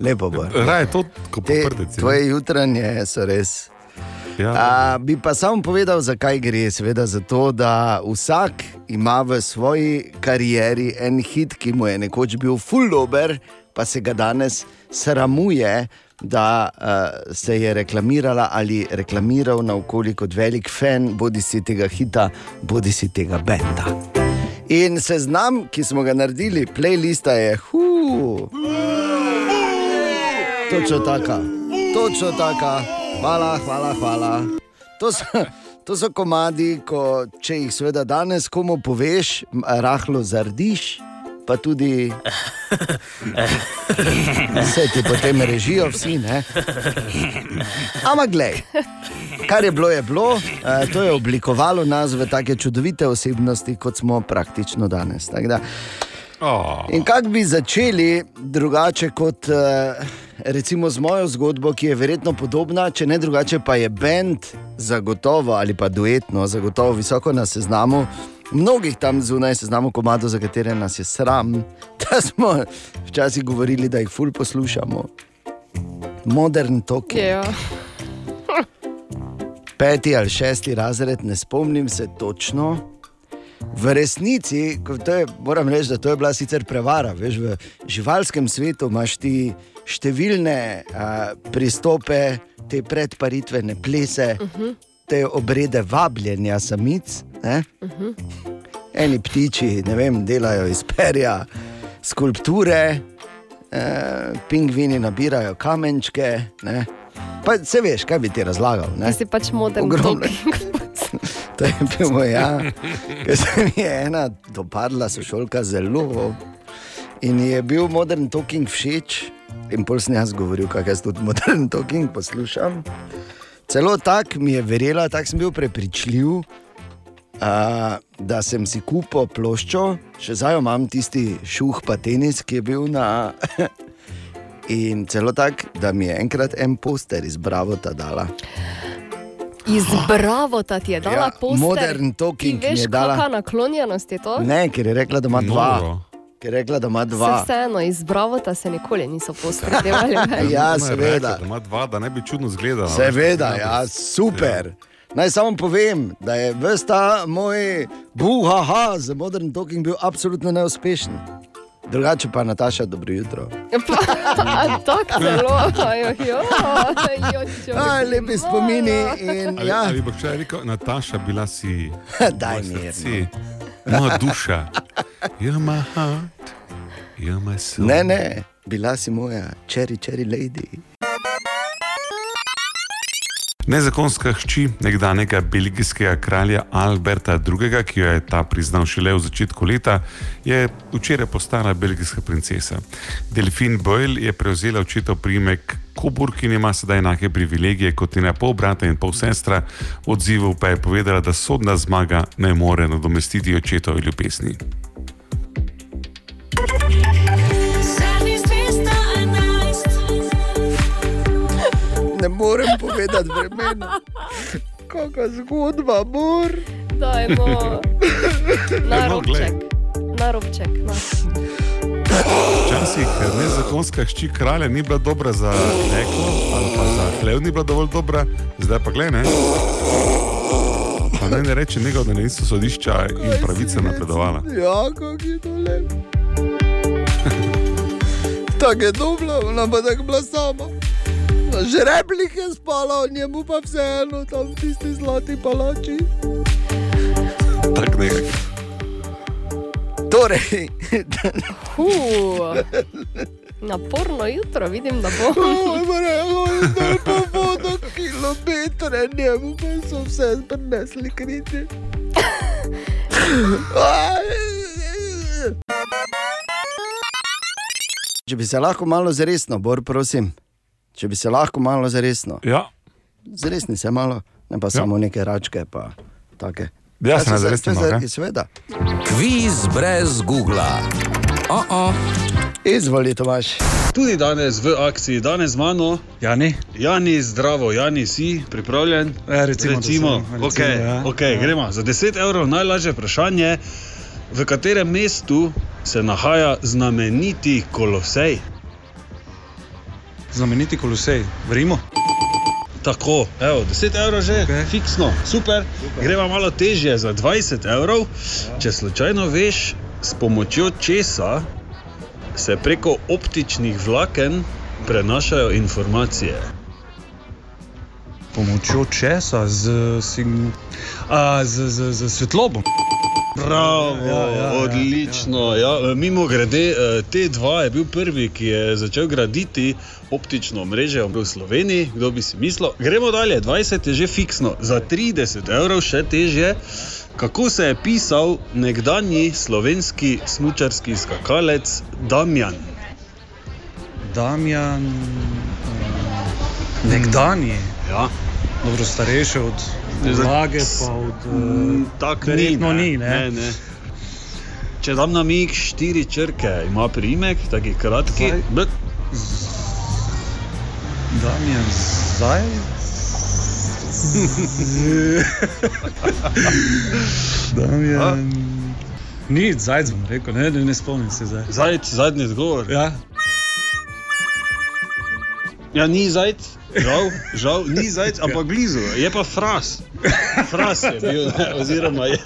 lepo bo. Raje to, kot Te, prdeci. tvoje jutranje so res. Ja. A, bi pa samo povedal, zakaj gre. Seveda zato, da vsak ima v svoji karieri en hit, ki mu je nekoč bil full dober, pa se ga danes sramuje, da uh, se je reklamirala ali reklamiral na okolje kot velik fan, bodi si tega hita, bodi si tega benda. In seznam, ki smo ga naredili, playlista je hu. Točno taka, točno taka, hvala, hvala, hvala. To so, to so komadi, ko, če jih seveda danes komu poveš, rahlo zardiš, pa tudi vse ti potem režijo, vsi. Ne? Ampak glej, kar je bilo, je bilo, to je oblikovalo nas v take čudovite osebnosti, kot smo praktično danes. Oh. In kako bi začeli drugače kot recimo z mojo zgodbo, ki je verjetno podobna, če ne drugače, pa je bend zagotovo ali pa duetno, zagotovo visoko na seznamu. Mnogih tam zunaj seznamo komado, za katere nas je sram, (laughs) da smo včasih govorili, da jih ful poslušamo. Modern talking. Ja. (laughs) Peti ali šesti razred, ne spomnim se točno. V resnici, je, moram reči, da to je bila sicer prevara. Veš, v živalskem svetu imaš ti številne a, pristope, te predparitvene plese, uh -huh. Te obrede vabljenja samic. Ne? Uh -huh. Eni ptiči, ne vem, delajo iz perja skulpture, eh, pingvini nabirajo kamenčke. Ne? Pa se veš, kaj bi ti razlagal. Ne? Ti si pač modern Ogromno. talking. (laughs) To je bil moj, ja. Ker se mi je ena dopadla sošolka zelo. In je bil modern talking všeč, in pol sem jaz govoril, kako jaz tudi modern talking poslušam. Celo tako mi je verjela, tako sem bil prepričljiv, uh, da sem si kupil ploščo, še zdaj imam tisti šuh pa tenis, ki je bil na. (laughs) In celo tako, da mi je enkrat en poster iz Bravota dala. Iz Bravo ta ti je dala Ja, poster. Modern talking Ti veš, je dala. kakšna naklonjenost je to? Ne, ker je rekla, da ima dva. Noro. Ker je rekla, da ima Se dva. vseeno, iz Bravota se nikoli niso postredevali. (laughs) Ja, seveda. rekla, Da ima dva, da ne bi čudno izgledala. Seveda, ja, super. Naj samo povem, da je ves ta moj buhaha za modern talking bil absolutno neuspešen. Drugače pa Nataša, dobro jutro. (laughs) Tako zelo, ajojo, Aj, lepi spomini in Ali, ja. ali bo če rekel, Nataša, bila si. (laughs) Daj srce, Moja duša. You're my heart, you're my soul. Ne, ne, bila si moja čeri, čeri lady. Nezakonska hči nekdanjega belgijskega kralja Alberta II., ki jo je ta priznal šele v začetku leta, je včeraj postala belgijska princesa. Delfin Boyle je prevzela očetov priimek Coburg in ima sedaj enake privilegije kot njena pol brata in pol sestra. Odzivu pa je povedala, da sodna zmaga ne more nadomestiti očetove ljubezni. Ne morem povedati vremena. Kakšna zgodba, mor. Dajmo. Na (laughs) No, glej. robček. Na robček. Na. Včasih eh, nezakonska hči kralja ni bila dobra za mleko, ali pa za hlev ni bila dovolj dobra, zdaj pa gledaj, ne. Pa naj ne reče nekaj, da niso sodišča in pravice napredovala. Ja, kako je to lepo. (laughs) Tako je dobro, ona pa tako bila sama. Žrebljih je spala, njemu pa vseeno tam v tisti zlati palači. Tak nekaj. Torej, Huh. Naporno jutro, vidim, da bo. (laughs) zdaj pa vodo kilometre, njemu pa so vse prinesli kriti. Če bi se lahko malo zresno, Bor, prosim. Če bi se lahko malo zresno. Ja. Zresni se malo, ne pa ja. samo neke račke. Pa, take. Ja, se ne to je zresnim, zdaj- ok. Seveda. Kviz brez Google. Oh -oh. Izvoli, Tomaš. Tudi danes v akciji, danes z mano. Jani? Jani, zdravo, Jani, si pripravljen? Ja, recimo, da recimo, sem, recimo, okay, ja. okay, Ja. gremo. Za 10 evrov najlažje vprašanje, v katerem mestu se nahaja znameniti kolosej? Znameniti kolosej, v Rimu. Tako, evo, 10 evrov že, okay. fiksno, super. super. Gremo malo težje, za 20 evrov. Če slučajno veš, s pomočjo česa se preko optičnih vlaken prenašajo informacije. Pomočjo česa, z. A, z, z, z svetlobo. Bravo, Ja, ja, ja, odlično. Ja, ja. Mimo grede, T2 je bil prvi, ki je začel graditi optično mreže v Sloveniji. Kdo bi si mislil? Gremo dalje, 20 je že fiksno, za 30 evrov še težje. Kako se je pisal nekdanji slovenski smučarski skakalec Damjan? Damjan, uh, nekdanji. Ja. Dobro, starejši od Zlage, pa od. Tako ni, verjetno ne, ni, ne? ne, ne. Če dam na mig štiri črke, ima priimek, taki kratki. B. Damjan Zajec. Damjan. Ni, zajec bom rekel, ne, ne, ne spomnim se zdaj. Zajec, zadnji odgovor. Ja. Ja, ni zajec, žal, žal ni zajec, ampak blizu, je pa fras. Fras je bil, ne, oziroma je.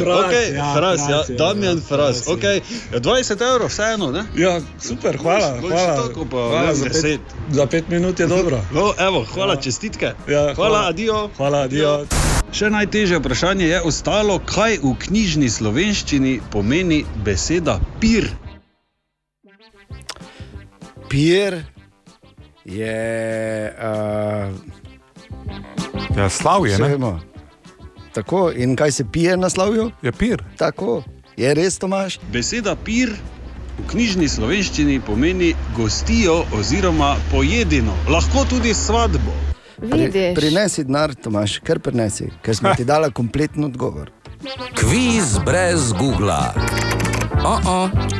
okay, ja, fras, ja, Fras je, Damjan ja, Fras. Fras je. Okay. 20 evrov, vseeno, ne? Ja, super, hvala. Boljše hvala. tako pa, hvala ne, za, pet, deset. za pet minut je dobro. No, evo, hvala, Ja. čestitke. Ja, hvala, hvala. adijo. Hvala, adijo. Še najtežje vprašanje je ostalo, kaj v knjižni slovenščini pomeni beseda pir. Pier je. Uh, ja, slavje, ne? Vemo. Tako, in kaj se pije na slavju? Je pir. Tako, je res, Tomaš? Beseda pir v knjižni slovenščini pomeni gostijo oziroma pojedino, lahko tudi svadbo. Pri, prinesi denar, Tomaš, kar prinesi, ker smo ti (laughs) dali kompleten odgovor. Kviz brez Google. Oh -oh.